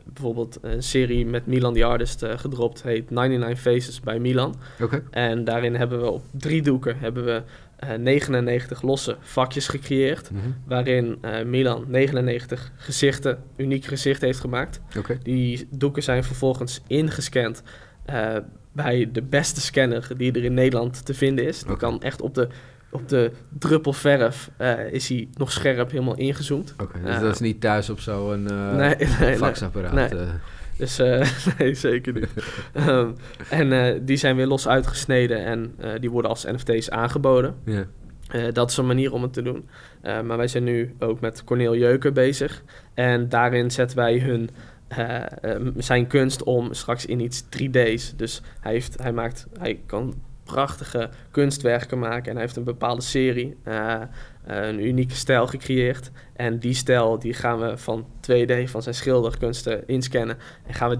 bijvoorbeeld een serie met Milan the Artist gedropt, heet 99 Faces bij Milan.
Oké.
En daarin hebben we op drie doeken hebben we, eh, 99 losse vakjes gecreëerd,
Mhm.
waarin Milan 99 gezichten, unieke gezichten heeft gemaakt.
Oké.
Die doeken zijn vervolgens ingescand eh, bij de beste scanner die er in Nederland te vinden is. Die
Oké.
kan echt op de, op de druppel verf eh, is hij nog scherp helemaal ingezoomd.
Oké, dus
Ja.
dat is niet thuis op zo'n eh
nee, nee,
faxapparaat.
Nee.
eh.
Dus eh, nee, zeker niet. Ehm, en eh, die zijn weer los uitgesneden en eh, die worden als NFT's aangeboden.
ja.
Eh, dat is een manier om het te doen. Eh, maar wij zijn nu ook met Corneel Jeuken bezig. En daarin zetten wij hun, eh, eh, zijn kunst om straks in iets 3D's. Dus hij, heeft, hij, maakt, hij kan prachtige kunstwerken maken. En hij heeft een bepaalde serie, eh, een unieke stijl gecreëerd. En die stijl die gaan we van 2D, van zijn schilderkunsten, inscannen. En gaan we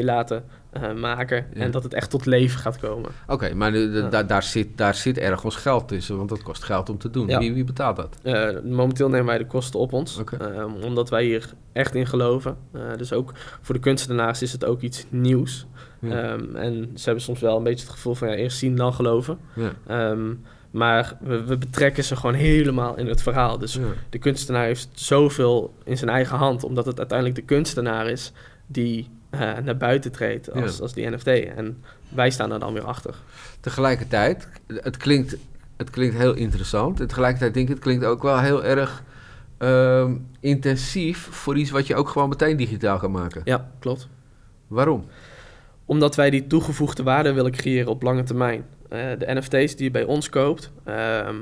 3D laten eh, maken.
Ja.
En dat het echt tot leven gaat komen.
Oké, maar de- de-
Ja.
daar, daar, zit, daar zit ergens geld tussen, want dat kost geld om te doen.
Ja.
Wie, wie betaalt dat?
Eh, momenteel nemen wij de kosten op ons, ehm, omdat wij hier echt in geloven. Eh, dus ook voor de kunstenaars is het ook iets nieuws. Ehm, en ze hebben soms wel een beetje het gevoel van ja, eerst zien dan geloven.
ja.
Maar we, we betrekken ze gewoon helemaal in het verhaal. Dus
Ja.
de kunstenaar heeft zoveel in zijn eigen hand, omdat het uiteindelijk de kunstenaar is die eh, naar buiten treedt als,
Ja.
als die NFT. En wij staan er dan weer achter.
Tegelijkertijd, het klinkt, het klinkt heel interessant. En tegelijkertijd denk ik, het klinkt ook wel heel erg ehm, intensief voor iets wat je ook gewoon meteen digitaal kan maken.
Ja, klopt.
Waarom?
Omdat wij die toegevoegde waarde willen creëren op lange termijn. Eh, de NFT's die je bij ons koopt, ehm,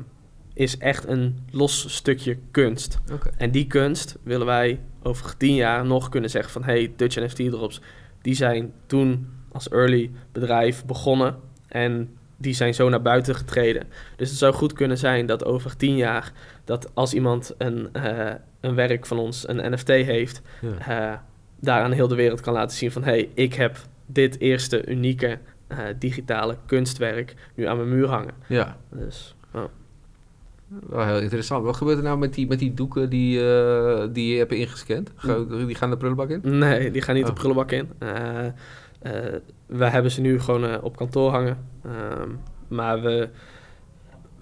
is echt een los stukje kunst. En die kunst willen wij over tien jaar nog kunnen zeggen van... hey, Dutch NFT Drops, die zijn toen als early bedrijf begonnen... en die zijn zo naar buiten getreden. Dus het zou goed kunnen zijn dat over tien jaar... dat als iemand een, eh, een werk van ons, een NFT heeft...
Ja.
eh, daar aan heel de wereld kan laten zien van... hey, ik heb dit eerste unieke eh, digitale kunstwerk nu aan mijn muur hangen.
ja,
Dus, oh.
wel heel interessant. Wat gebeurt er nou met die, met die doeken die, eh, die je hebt ingescand? Ga- Die gaan de prullenbak in?
Nee, die gaan niet
Oh.
de prullenbak in. Eh we hebben ze nu gewoon op kantoor hangen. Ehm, maar we,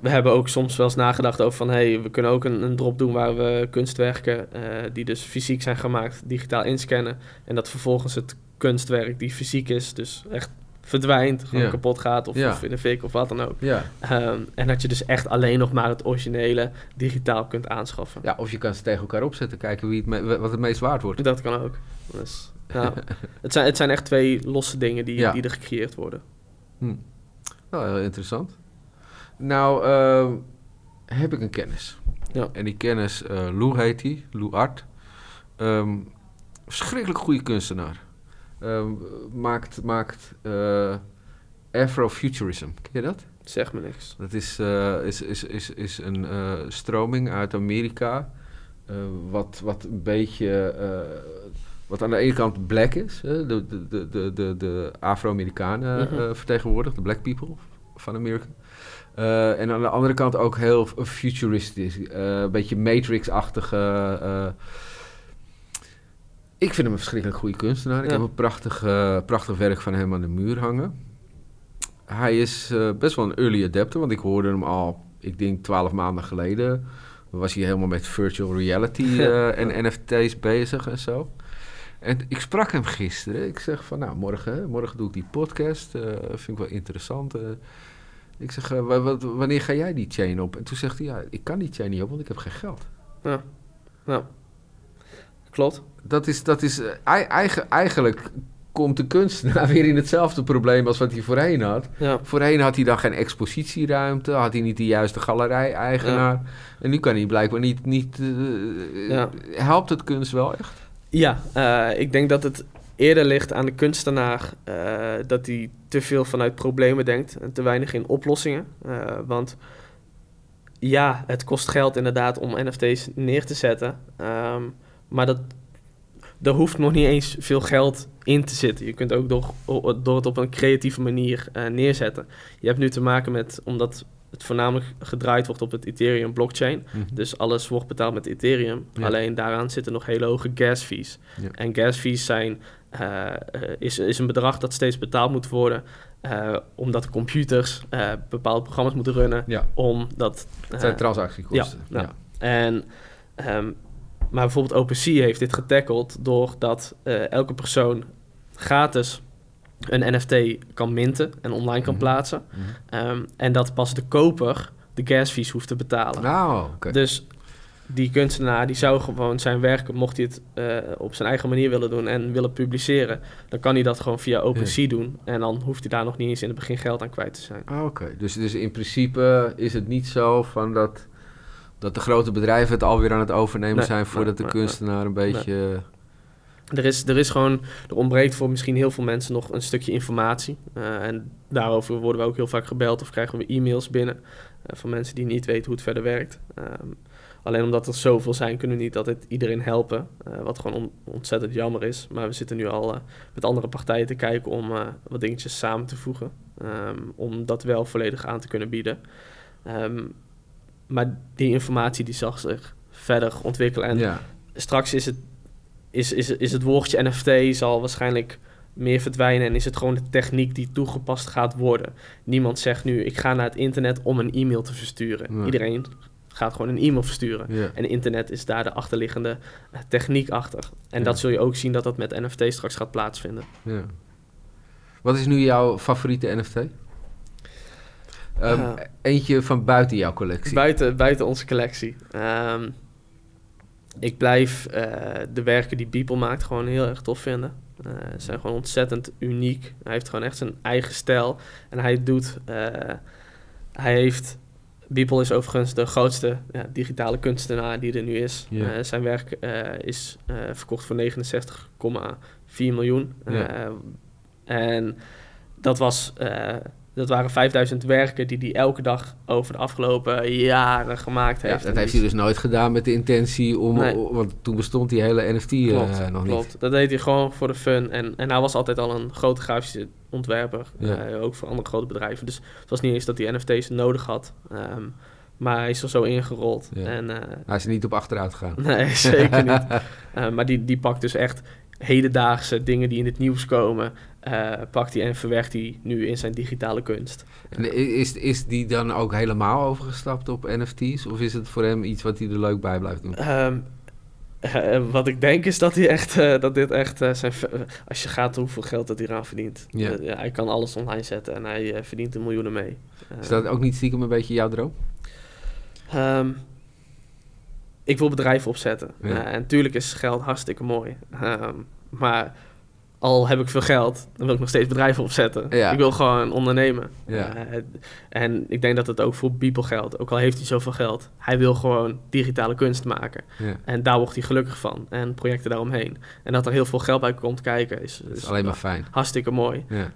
we hebben ook soms wel eens nagedacht over van... hey, we kunnen ook een, een drop doen waar we kunstwerken... die dus fysiek zijn gemaakt, digitaal inscannen. En dat vervolgens het kunstwerk die fysiek is... dus echt verdwijnt, gewoon kapot gaat... Of, in de fik of wat dan ook. Ehm, en dat je dus echt alleen nog maar het originele digitaal kunt aanschaffen.
ja, of je kan ze tegen elkaar opzetten, kijken wie het wat het meest waard wordt.
Dat kan ook. Dus, het, zijn, het zijn echt twee losse dingen die,
Ja.
die er gecreëerd worden.
Hm. Wel heel interessant. Nou, ehm, heb ik een kennis.
Ja.
En die kennis, eh Lou heet hij, Lou Art. Ehm, verschrikkelijk goede kunstenaar. Ehm, maakt maakt eh, Afrofuturism. Ken je dat?
Zeg me niks.
Dat is, eh, is, is, is, is een eh, stroming uit Amerika. wat, wat een beetje. wat aan de ene kant black is. De, de, de, de, de, Afro-Amerikanen eh, vertegenwoordigt, de black people van Amerika. En aan de andere kant ook heel futuristisch. een beetje Matrix-achtige. Ik vind hem een verschrikkelijk goede kunstenaar. Ik
Ja.
heb een prachtig, eh, prachtig werk van hem aan de muur hangen. Hij is eh, best wel een early adapter, want ik hoorde hem al, ik denk, twaalf maanden geleden. Was hij helemaal met virtual reality eh, en NFT's bezig en zo. En ik sprak hem gisteren. Ik zeg van, nou, morgen, morgen doe ik die podcast. vind ik wel interessant. ik zeg, wanneer ga jij die chain op? En toen zegt hij, ja, ik kan die chain niet op, want ik heb geen geld.
Ja. ja. Klopt.
Dat is, dat is eh, ei- eigen, eigenlijk komt de kunstenaar weer in hetzelfde probleem als wat hij voorheen had.
Ja.
Voorheen had hij dan geen expositieruimte, had hij niet de juiste galerij-eigenaar. En nu kan hij blijkbaar niet... niet eh,
Ja.
Helpt het kunst wel echt?
Ja, eh, ik denk dat het eerder ligt aan de kunstenaar dat hij te veel vanuit problemen denkt en te weinig in oplossingen. Want ja, het kost geld inderdaad om NFT's neer te zetten. Ehm, maar dat, er hoeft nog niet eens veel geld in te zitten. Je kunt ook door, door het op een creatieve manier eh, neerzetten. Je hebt nu te maken met, omdat het voornamelijk gedraaid wordt op het Ethereum blockchain.
Mhm.
Dus alles wordt betaald met Ethereum.
Ja.
Alleen daaraan zitten nog hele hoge gas fees.
Ja.
En gas fees zijn, eh, eh, is, is een bedrag dat steeds betaald moet worden. eh, omdat computers bepaalde programma's moeten runnen.
Ja,
Omdat,
het zijn transactiekosten.
ja, ja. En, ehm, maar bijvoorbeeld OpenSea heeft dit getackeld doordat eh, elke persoon gratis een NFT kan minten en online kan
Mhm.
plaatsen.
Mhm.
Ehm, en dat pas de koper de gas fees hoeft te betalen.
Nou.
Dus die kunstenaar die zou gewoon zijn werk, mocht hij het eh, op zijn eigen manier willen doen en willen publiceren, dan kan hij dat gewoon via OpenSea doen. En dan hoeft hij daar nog niet eens in het begin geld aan kwijt te zijn.
Ah, Oké, dus, dus in principe is het niet zo van dat, dat de grote bedrijven het alweer aan het overnemen
Nee,
zijn voordat
nee,
de
nee,
kunstenaar een beetje...
Er is, er is gewoon, er ontbreekt voor misschien heel veel mensen nog een stukje informatie. Eh, en daarover worden we ook heel vaak gebeld of krijgen we e-mails binnen eh, van mensen die niet weten hoe het verder werkt. Ehm, alleen omdat er zoveel zijn, kunnen we niet altijd iedereen helpen. eh, wat gewoon on- ontzettend jammer is. Maar we zitten nu al met andere partijen te kijken om wat dingetjes samen te voegen. ehm, om dat wel volledig aan te kunnen bieden. Ehm, maar die informatie die zal zich verder ontwikkelen. En
ja,
straks is het, is, is, is het woordje NFT zal waarschijnlijk meer verdwijnen en is het gewoon de techniek die toegepast gaat worden. Niemand zegt nu, ik ga naar het internet om een e-mail te versturen. Iedereen gaat gewoon een e-mail versturen.
ja.
En internet is daar de achterliggende eh, techniek achter. En
Ja.
dat zul je ook zien dat dat met NFT straks gaat plaatsvinden.
Wat is nu jouw favoriete NFT? Ehm. Eentje van buiten jouw collectie.
Buiten, buiten onze collectie. Ehm, ik blijf eh, de werken die Beeple maakt gewoon heel erg tof vinden. Eh, ze zijn gewoon ontzettend uniek. Hij heeft gewoon echt zijn eigen stijl. En hij doet... eh, hij heeft... Beeple is overigens de grootste ja, digitale kunstenaar die er nu is. Zijn werk eh, is eh, verkocht voor 69,4 miljoen. Eh, en dat was... dat waren 5000 werken die hij elke dag over de afgelopen jaren gemaakt
Ja,
heeft.
dat
En
heeft hij dus nooit gedaan met de intentie om...
Nee.
Want toen bestond die hele NFT eh,
Klopt,
nog niet.
klopt. Dat deed hij gewoon voor de fun. En, en hij was altijd al een grote grafische ontwerper.
Ja.
eh, ook voor andere grote bedrijven. Dus het was niet eens dat hij NFT's nodig had. Ehm, maar hij is er zo ingerold.
Ja.
En, eh,
Hij is er niet op achteruit gegaan.
nee, zeker niet. Maar die, die pakt dus echt hedendaagse dingen die in het nieuws komen. eh, pakt hij en verwerkt hij nu in zijn digitale kunst.
En is, is die dan ook helemaal overgestapt op NFT's? Of is het voor hem iets wat hij er leuk bij blijft doen?
Ehm, eh, wat ik denk is dat hij echt, eh, dat dit echt eh, zijn. Als je gaat hoeveel geld dat hij eraan verdient.
Ja.
Eh, ja, hij kan alles online zetten en hij eh, verdient er miljoenen mee. Eh,
Is dat ook niet stiekem een beetje jouw droom?
ehm, ik wil bedrijven opzetten.
Ja.
Eh, en natuurlijk is geld hartstikke mooi. Ehm, maar al heb ik veel geld, dan wil ik nog steeds bedrijven opzetten.
Ja.
Ik wil gewoon ondernemen.
Ja.
Eh, en ik denk dat het ook voor Beeple geldt. Ook al heeft hij zoveel geld. Hij wil gewoon digitale kunst maken.
Ja.
En daar wordt hij gelukkig van. En projecten daaromheen. En dat er heel veel geld bij komt kijken is, is
is alleen maar fijn.
hartstikke mooi. Eh,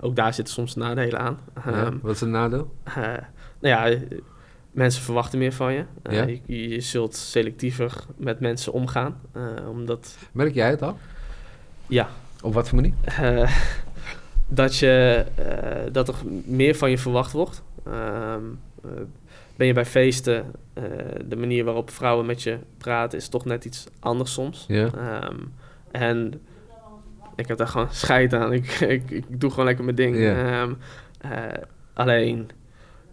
ook daar zitten soms nadelen aan. Ehm,
Wat is een nadeel?
nou ja, mensen verwachten meer van je. Eh,
Ja.
je. Je zult selectiever met mensen omgaan. eh, omdat,
Merk jij het al?
ja,
Op wat voor manier?
eh, dat, je, dat er meer van je verwacht wordt. Ehm, eh, ben je bij feesten, de manier waarop vrouwen met je praten is toch net iets anders soms.
Ja.
Ehm, en ik heb daar gewoon scheid aan. Ik, ik, ik doe gewoon lekker mijn ding.
Ja.
Ehm, eh, alleen,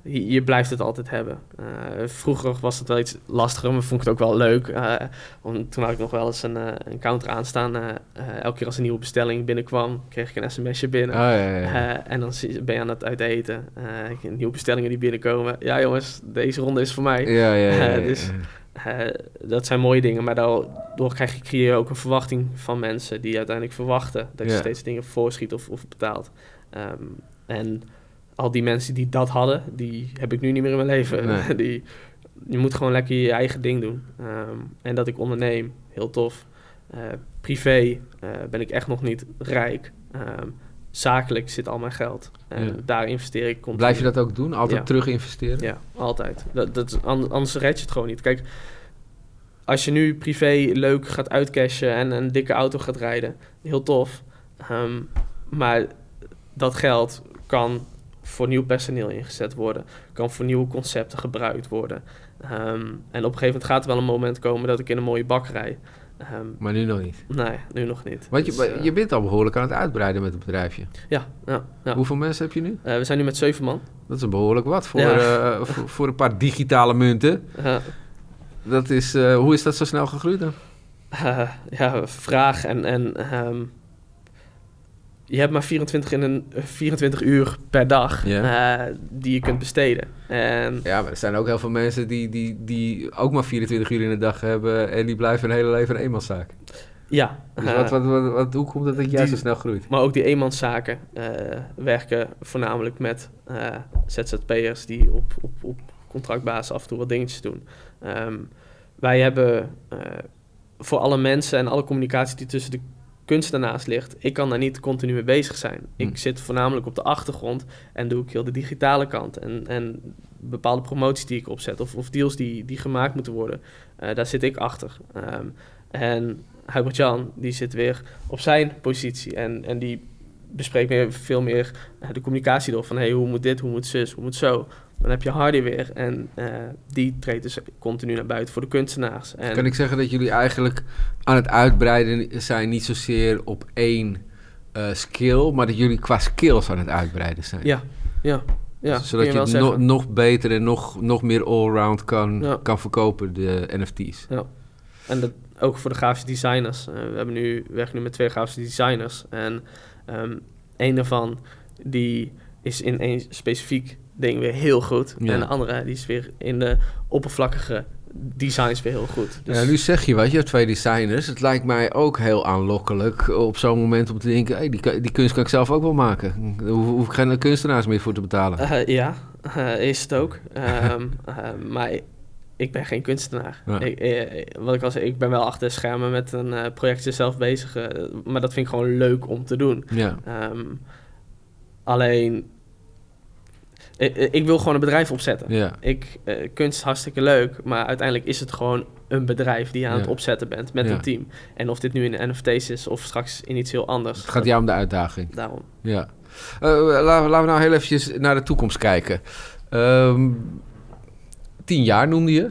je, blijft het altijd hebben. Eh, vroeger was het wel iets lastiger, maar vond ik het ook wel leuk. Eh, om, toen had ik nog wel eens een, eh, een counter aanstaan. Elke keer als een nieuwe bestelling binnenkwam, kreeg ik een sms'je binnen.
Oh, ja, ja, ja.
Eh, en dan ben je aan het uiteten. Nieuwe bestellingen die binnenkomen. Ja jongens, deze ronde is voor mij.
ja, ja, ja, ja,
dus- dat zijn mooie dingen, maar daardoor krijg je, creëer je ook een verwachting van mensen die uiteindelijk verwachten dat je steeds dingen voorschiet of, of betaalt. Ehm, en al die mensen die dat hadden, die heb ik nu niet meer in mijn leven.
Nee.
die, je moet gewoon lekker je eigen ding doen. Ehm, en dat ik onderneem, heel tof. Eh, privé eh, ben ik echt nog niet rijk. Ehm, zakelijk zit al mijn geld. En
Ja.
daar investeer ik continu.
Blijf je dat ook doen? Altijd
Ja.
terug investeren?
Ja, altijd. Dat, dat, an- anders red je het gewoon niet. Kijk, als je nu privé leuk gaat uitcashen en een dikke auto gaat rijden, heel tof. Ehm, maar dat geld kan voor nieuw personeel ingezet worden, kan voor nieuwe concepten gebruikt worden. Ehm, en op een gegeven moment gaat er wel een moment komen dat ik in een mooie bakkerij. ehm,
Maar nu nog niet.
nee, nu nog niet.
Want je,
Dus, eh,
je bent al behoorlijk aan het uitbreiden met het bedrijfje.
Ja, ja, ja.
Hoeveel mensen heb je nu?
Eh, we zijn nu met zeven man.
Dat is behoorlijk wat voor,
Ja.
eh, voor, voor een paar digitale munten. Dat is, hoe is dat zo snel gegroeid dan?
ja, vraag en, en ehm, je hebt maar 24, in een, 24 uur per dag eh, die je kunt besteden. En
Ja, maar er zijn ook heel veel mensen die, die, die ook maar 24 uur in de dag hebben en die blijven hun hele leven een eenmanszaak.
ja,
Dus
eh,
wat, wat, wat, wat- hoe komt dat jij
die-
zo snel groeit?
maar ook die eenmanszaken eh, werken voornamelijk met eh, ZZP'ers die op, op, op contractbasis af en toe wat dingetjes doen. Ehm, wij hebben eh, voor alle mensen en alle communicatie die tussen de kunstenaars ligt, ik kan daar niet continu mee bezig zijn. Ik zit voornamelijk op de achtergrond en doe ik heel de digitale kant. En, en bepaalde promoties die ik opzet of, of deals die, die gemaakt moeten worden, eh, daar zit ik achter. Ehm, en Hubert Jan, die zit weer op zijn positie en, en die bespreekt meer, veel meer eh, de communicatie door van hey, hoe moet dit, hoe moet zus, hoe moet zo. Dan heb je Hardy weer en eh, die treedt dus continu naar buiten voor de kunstenaars. En,
Kan ik zeggen dat jullie eigenlijk aan het uitbreiden zijn, niet zozeer op één eh, skill, maar dat jullie qua skills aan het uitbreiden zijn?
Ja, ja, ja. kun
Zodat je, het no- nog beter en nog, nog meer allround kan,
Ja.
kan verkopen, de NFT's.
En dat ook voor de grafische designers. Eh, we hebben nu, we werken nu met twee grafische designers. En ehm een daarvan die is in één specifiek ding weer heel goed.
Ja.
En de andere die is weer in de oppervlakkige designs weer heel goed. Dus
Ja, nu zeg je wat, je hebt twee designers. Het lijkt mij ook heel aanlokkelijk op zo'n moment om te denken... Hey, die, die kunst kan ik zelf ook wel maken. Daar hoef, ik geen kunstenaars meer voor te betalen.
eh, ja, eh, is het ook. Ehm, eh, maar ik ben geen kunstenaar.
Ja.
Ik, eh, wat ik al zei, ik ben wel achter de schermen met een projectje zelf bezig. maar dat vind ik gewoon leuk om te doen.
Ja,
Ehm, alleen, ik, ik wil gewoon een bedrijf opzetten.
ja.
Ik, eh, kunst is hartstikke leuk, maar uiteindelijk is het gewoon een bedrijf die je aan
Ja.
het opzetten bent met
Ja.
een team. En of dit nu in de NFT's is of straks in iets heel anders.
Het gaat jou om de uitdaging.
Daarom.
Ja. Eh, laten, we- laten we nou heel eventjes naar de toekomst kijken. Ehm, tien jaar noemde je.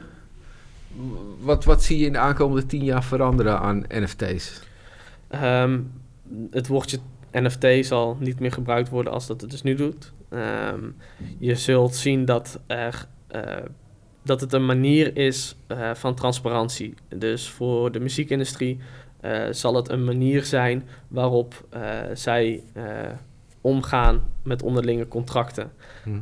Wat, wat zie je in de aankomende tien jaar veranderen aan NFT's?
Ehm, het woordje NFT zal niet meer gebruikt worden als dat het dus nu doet. Ehm, je zult zien dat, er, eh, dat het een manier is eh, van transparantie. Dus voor de muziekindustrie eh, zal het een manier zijn waarop zij omgaan met onderlinge contracten.
Hm.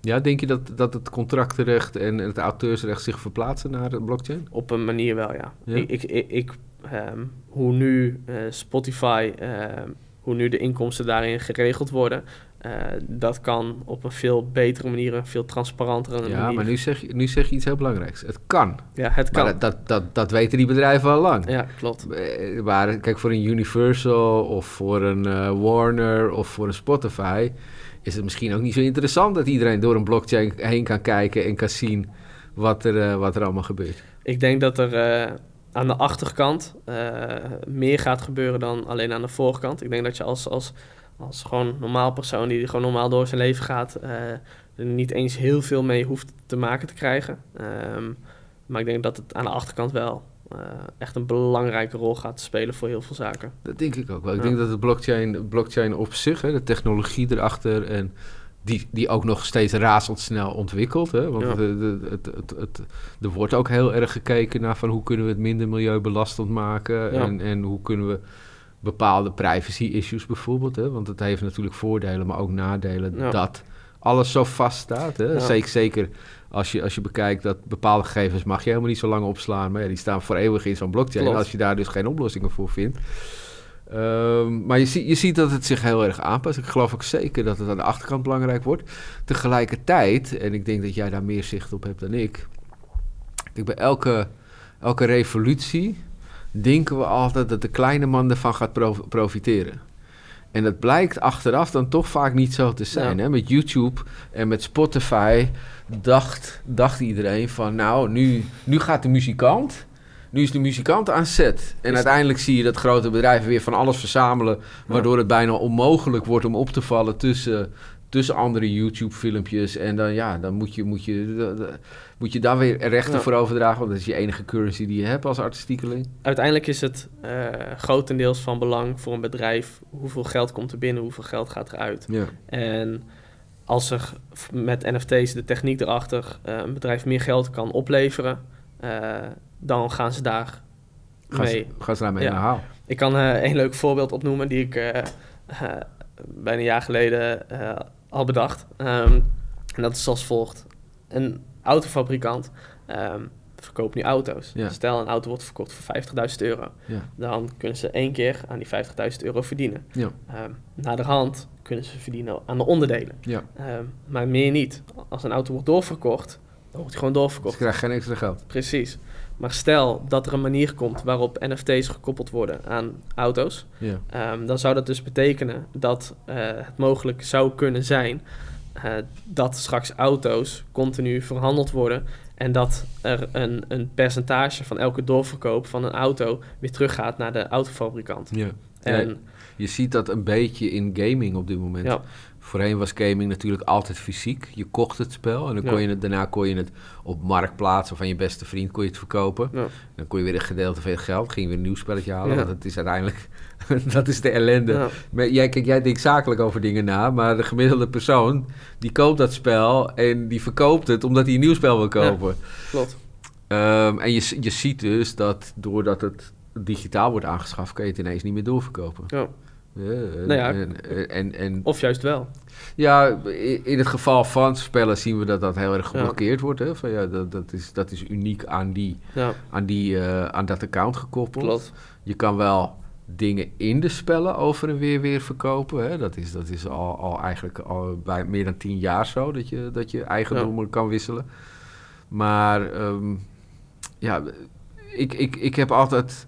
Ja, denk je dat, dat het contractenrecht en het auteursrecht zich verplaatsen naar de blockchain?
Op een manier wel, ja.
Ja?
Ik, ik, ik, ik, ehm, hoe nu Spotify, ehm, hoe nu de inkomsten daarin geregeld worden, eh, dat kan op een veel betere manier, een veel transparantere
Ja,
manier.
maar nu zeg, je, nu zeg je iets heel belangrijks. Het kan.
Ja, het kan.
Maar dat, dat, dat, dat weten die bedrijven al lang.
Ja, klopt.
Eh, Maar kijk, voor een Universal of voor een eh, Warner of voor een Spotify is het misschien ook niet zo interessant dat iedereen door een blockchain heen kan kijken en kan zien wat er, eh, wat er allemaal gebeurt.
Ik denk dat er eh, aan de achterkant eh, meer gaat gebeuren dan alleen aan de voorkant. Ik denk dat je als, als, als gewoon normaal persoon die gewoon normaal door zijn leven gaat, eh, er niet eens heel veel mee hoeft te maken te krijgen. Ehm, maar ik denk dat het aan de achterkant wel eh, echt een belangrijke rol gaat spelen voor heel veel zaken.
Dat denk ik ook wel. Ik
Ja.
denk dat de blockchain, blockchain op zich, hè, de technologie erachter en die, die ook nog steeds razendsnel ontwikkelt. Hè, want
Ja.
het, het, het, het, het- er wordt ook heel erg gekeken naar van hoe kunnen we het minder milieubelastend maken
Ja.
en, en hoe kunnen we bepaalde privacy issues bijvoorbeeld. Hè, want het heeft natuurlijk voordelen, maar ook nadelen
Ja.
dat alles zo vast staat. Hè.
Ja.
Zeker, zeker als je, als je bekijkt dat bepaalde gegevens mag je helemaal niet zo lang opslaan. Maar ja, die staan voor eeuwig in zo'n blockchain.
Klopt.
Als je daar dus geen oplossingen voor vindt. Ehm, maar je, zie, je ziet dat het zich heel erg aanpast. Ik geloof ook zeker dat het aan de achterkant belangrijk wordt. Tegelijkertijd, en ik denk dat jij daar meer zicht op hebt dan ik. Kijk, bij elke, elke revolutie denken we altijd dat de kleine man ervan gaat pro- profiteren. En dat blijkt achteraf dan toch vaak niet zo te zijn.
Ja.
Hè? Met YouTube en met Spotify dacht, dacht iedereen van... nou, nu, nu gaat de muzikant... Nu is de muzikant aan zet. En
Is-
uiteindelijk zie je dat grote bedrijven weer van alles verzamelen... waardoor het bijna onmogelijk wordt om op te vallen tussen, tussen andere YouTube-filmpjes. En dan, ja, dan moet je, moet, je, da- da- moet je daar weer rechten
Ja.
voor overdragen. Want dat is je enige currency die je hebt als artistiekeling.
Uiteindelijk is het eh, grotendeels van belang voor een bedrijf hoeveel geld komt er binnen, hoeveel geld gaat eruit.
Ja.
En als er met NFT's de techniek erachter eh, een bedrijf meer geld kan opleveren, eh, dan gaan ze daar
Gaan
mee.
ze, gaan ze daarmee
Ja.
naar haal.
Ik kan eh een leuk voorbeeld opnoemen die ik eh, eh, bijna een jaar geleden eh, al bedacht. Ehm, en dat is als volgt. Een autofabrikant ehm, verkoopt nu auto's.
Ja.
Stel een auto wordt verkocht voor 50.000 euro.
Ja.
Dan kunnen ze één keer aan die 50.000 euro verdienen.
Ja.
Ehm na de hand kunnen ze verdienen aan de onderdelen.
Ja.
Maar meer niet. Als een auto wordt doorverkocht, dan wordt gewoon doorverkocht.
krijgen geen extra geld.
Precies. Maar stel dat er een manier komt waarop NFT's gekoppeld worden aan auto's,
Ja.
ehm, dan zou dat dus betekenen dat eh, het mogelijk zou kunnen zijn eh, dat straks auto's continu verhandeld worden en dat er een, een percentage van elke doorverkoop van een auto weer teruggaat naar de autofabrikant.
Ja.
En
Ja, je ziet dat een beetje in gaming op dit moment.
ja,
Voorheen was gaming natuurlijk altijd fysiek. Je kocht het spel en dan kon
Ja.
je het, daarna kon je het op marktplaats of van je beste vriend kon je het verkopen.
ja,
Dan kon je weer een gedeelte van je geld, ging je weer een nieuw spelletje halen. Want het is uiteindelijk, dat is de ellende. Maar jij, kijk, jij denkt zakelijk over dingen na, maar de gemiddelde persoon die koopt dat spel en die verkoopt het omdat hij een nieuw spel wil kopen.
klopt.
Ehm, en je, je ziet dus dat doordat het digitaal wordt aangeschaft, kan je het ineens niet meer doorverkopen.
Ja.
Ja, en,
Nou ja.
en, en, en
Of juist wel.
ja, in het geval van spellen zien we dat dat heel erg
Ja.
geblokkeerd wordt. Hè? Van, ja, dat, dat, is, dat is uniek aan, die,
Ja,
aan, die, eh, aan dat account gekoppeld.
klopt.
Je kan wel dingen in de spellen over en weer weer verkopen. Hè? Dat is, dat is al, al eigenlijk al bij meer dan tien jaar zo, dat je, dat je eigendommen kan wisselen. Maar ehm, ja, ik, ik, ik heb altijd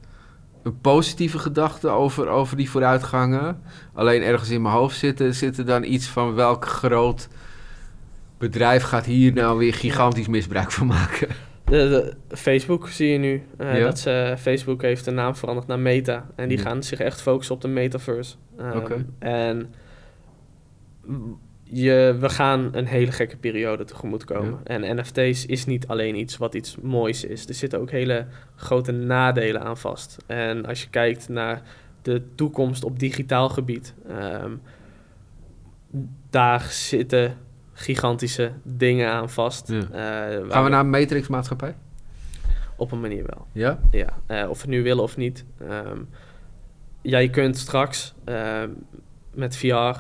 een positieve gedachte over, over die vooruitgangen. Alleen ergens in mijn hoofd zitten, zit er dan iets van welk groot bedrijf gaat hier nou weer gigantisch misbruik van maken.
De, de- Facebook zie je nu. eh,
Ja?
dat ze, Facebook heeft de naam veranderd naar Meta. En die
Ja.
gaan zich echt focussen op de metaverse.
Oké.
En je, we gaan een hele gekke periode tegemoet komen. En NFT's is niet alleen iets wat iets moois is. Er zitten ook hele grote nadelen aan vast. En als je kijkt naar de toekomst op digitaal gebied... ehm, daar zitten gigantische dingen aan vast.
Ja.
Eh,
Gaan we naar een Matrix-maatschappij?
Op een manier wel.
Ja?
Ja, eh, of we nu willen of niet. Ehm ja, je kunt straks ehm, met VR, eh,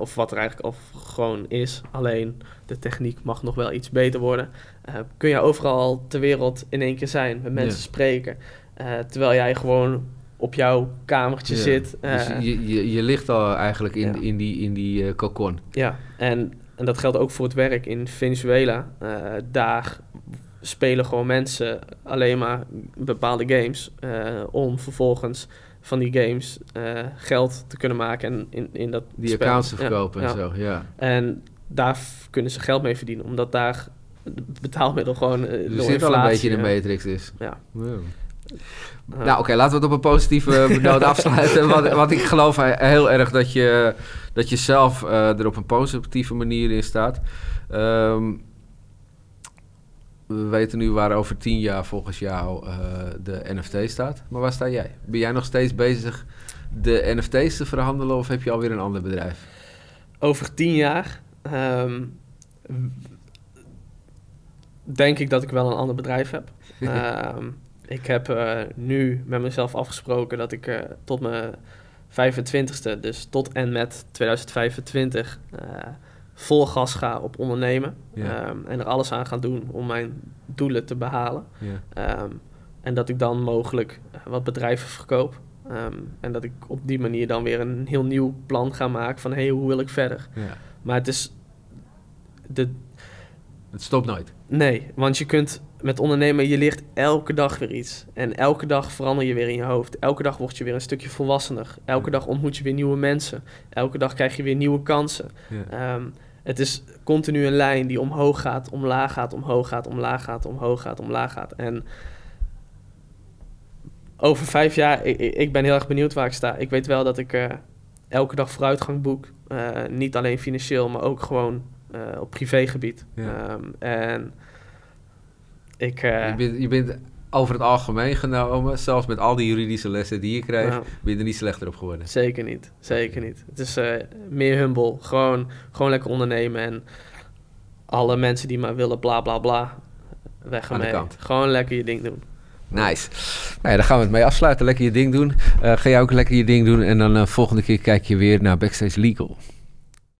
of wat er eigenlijk al gewoon is, alleen de techniek mag nog wel iets beter worden, eh, kun je overal ter wereld in één keer zijn, met mensen
Ja.
spreken. eh, terwijl jij gewoon op jouw kamertje
Ja.
zit.
Dus je, je, je ligt al eigenlijk in,
Ja.
in die, in die cocon.
Ja, en, en dat geldt ook voor het werk in Venezuela. Daar spelen gewoon mensen alleen maar bepaalde games om vervolgens van die games eh, geld te kunnen maken en in, in dat
Die
spel.
accounts te verkopen
ja.
en zo, ja.
En daar kunnen ze geld mee verdienen, omdat daar betaalmiddel gewoon uh,
Er zit al een beetje in de matrix is.
Ja. Eh,
Nou, oké, laten we het op een positieve noot afsluiten. Want, want ik geloof heel erg dat je, dat je zelf eh, er op een positieve manier in staat. Ehm, we weten nu waar over tien jaar volgens jou eh, de NFT staat. Maar waar sta jij? Ben jij nog steeds bezig de NFT's te verhandelen of heb je alweer een ander bedrijf?
over tien jaar ehm, denk ik dat ik wel een ander bedrijf heb. Ehm, ik heb eh, nu met mezelf afgesproken dat ik eh, tot mijn 25ste, dus tot en met 2025, eh, vol gas ga op ondernemen. Ehm, en er alles aan ga doen om mijn doelen te behalen. Ehm, en dat ik dan mogelijk eh, wat bedrijven verkoop. Ehm, en dat ik op die manier dan weer een heel nieuw plan ga maken van... hé, hey, hoe wil ik verder?
Ja.
Maar het is... De,
Het stopt nooit.
nee, want je kunt met ondernemen... je leert elke dag weer iets. En elke dag verander je weer in je hoofd. Elke dag word je weer een stukje volwassener. Elke dag ontmoet je weer nieuwe mensen. Elke dag krijg je weer nieuwe kansen.
Ja.
Het is continu een lijn die omhoog gaat, omlaag gaat, omhoog gaat, omlaag gaat, omhoog gaat, omlaag gaat. En over vijf jaar, ik, ik ben heel erg benieuwd waar ik sta. Ik weet wel dat ik eh, elke dag vooruitgang boek. Eh, niet alleen financieel, maar ook gewoon eh, op privégebied.
Ja.
Ehm, en ik...
je, bent, je bent over het algemeen genomen, zelfs met al die juridische lessen die je krijgt,
nou,
ben je er niet slechter op geworden.
zeker niet. Zeker niet. Het is eh, meer humble. Gewoon, gewoon lekker ondernemen. En alle mensen die maar willen bla bla bla, weg ermee. Gewoon lekker je ding doen.
Nice. Nou ja, daar gaan we het mee afsluiten. Lekker je ding doen. Eh, ga jij ook lekker je ding doen. En dan uh, volgende keer kijk je weer naar Backstage Legal.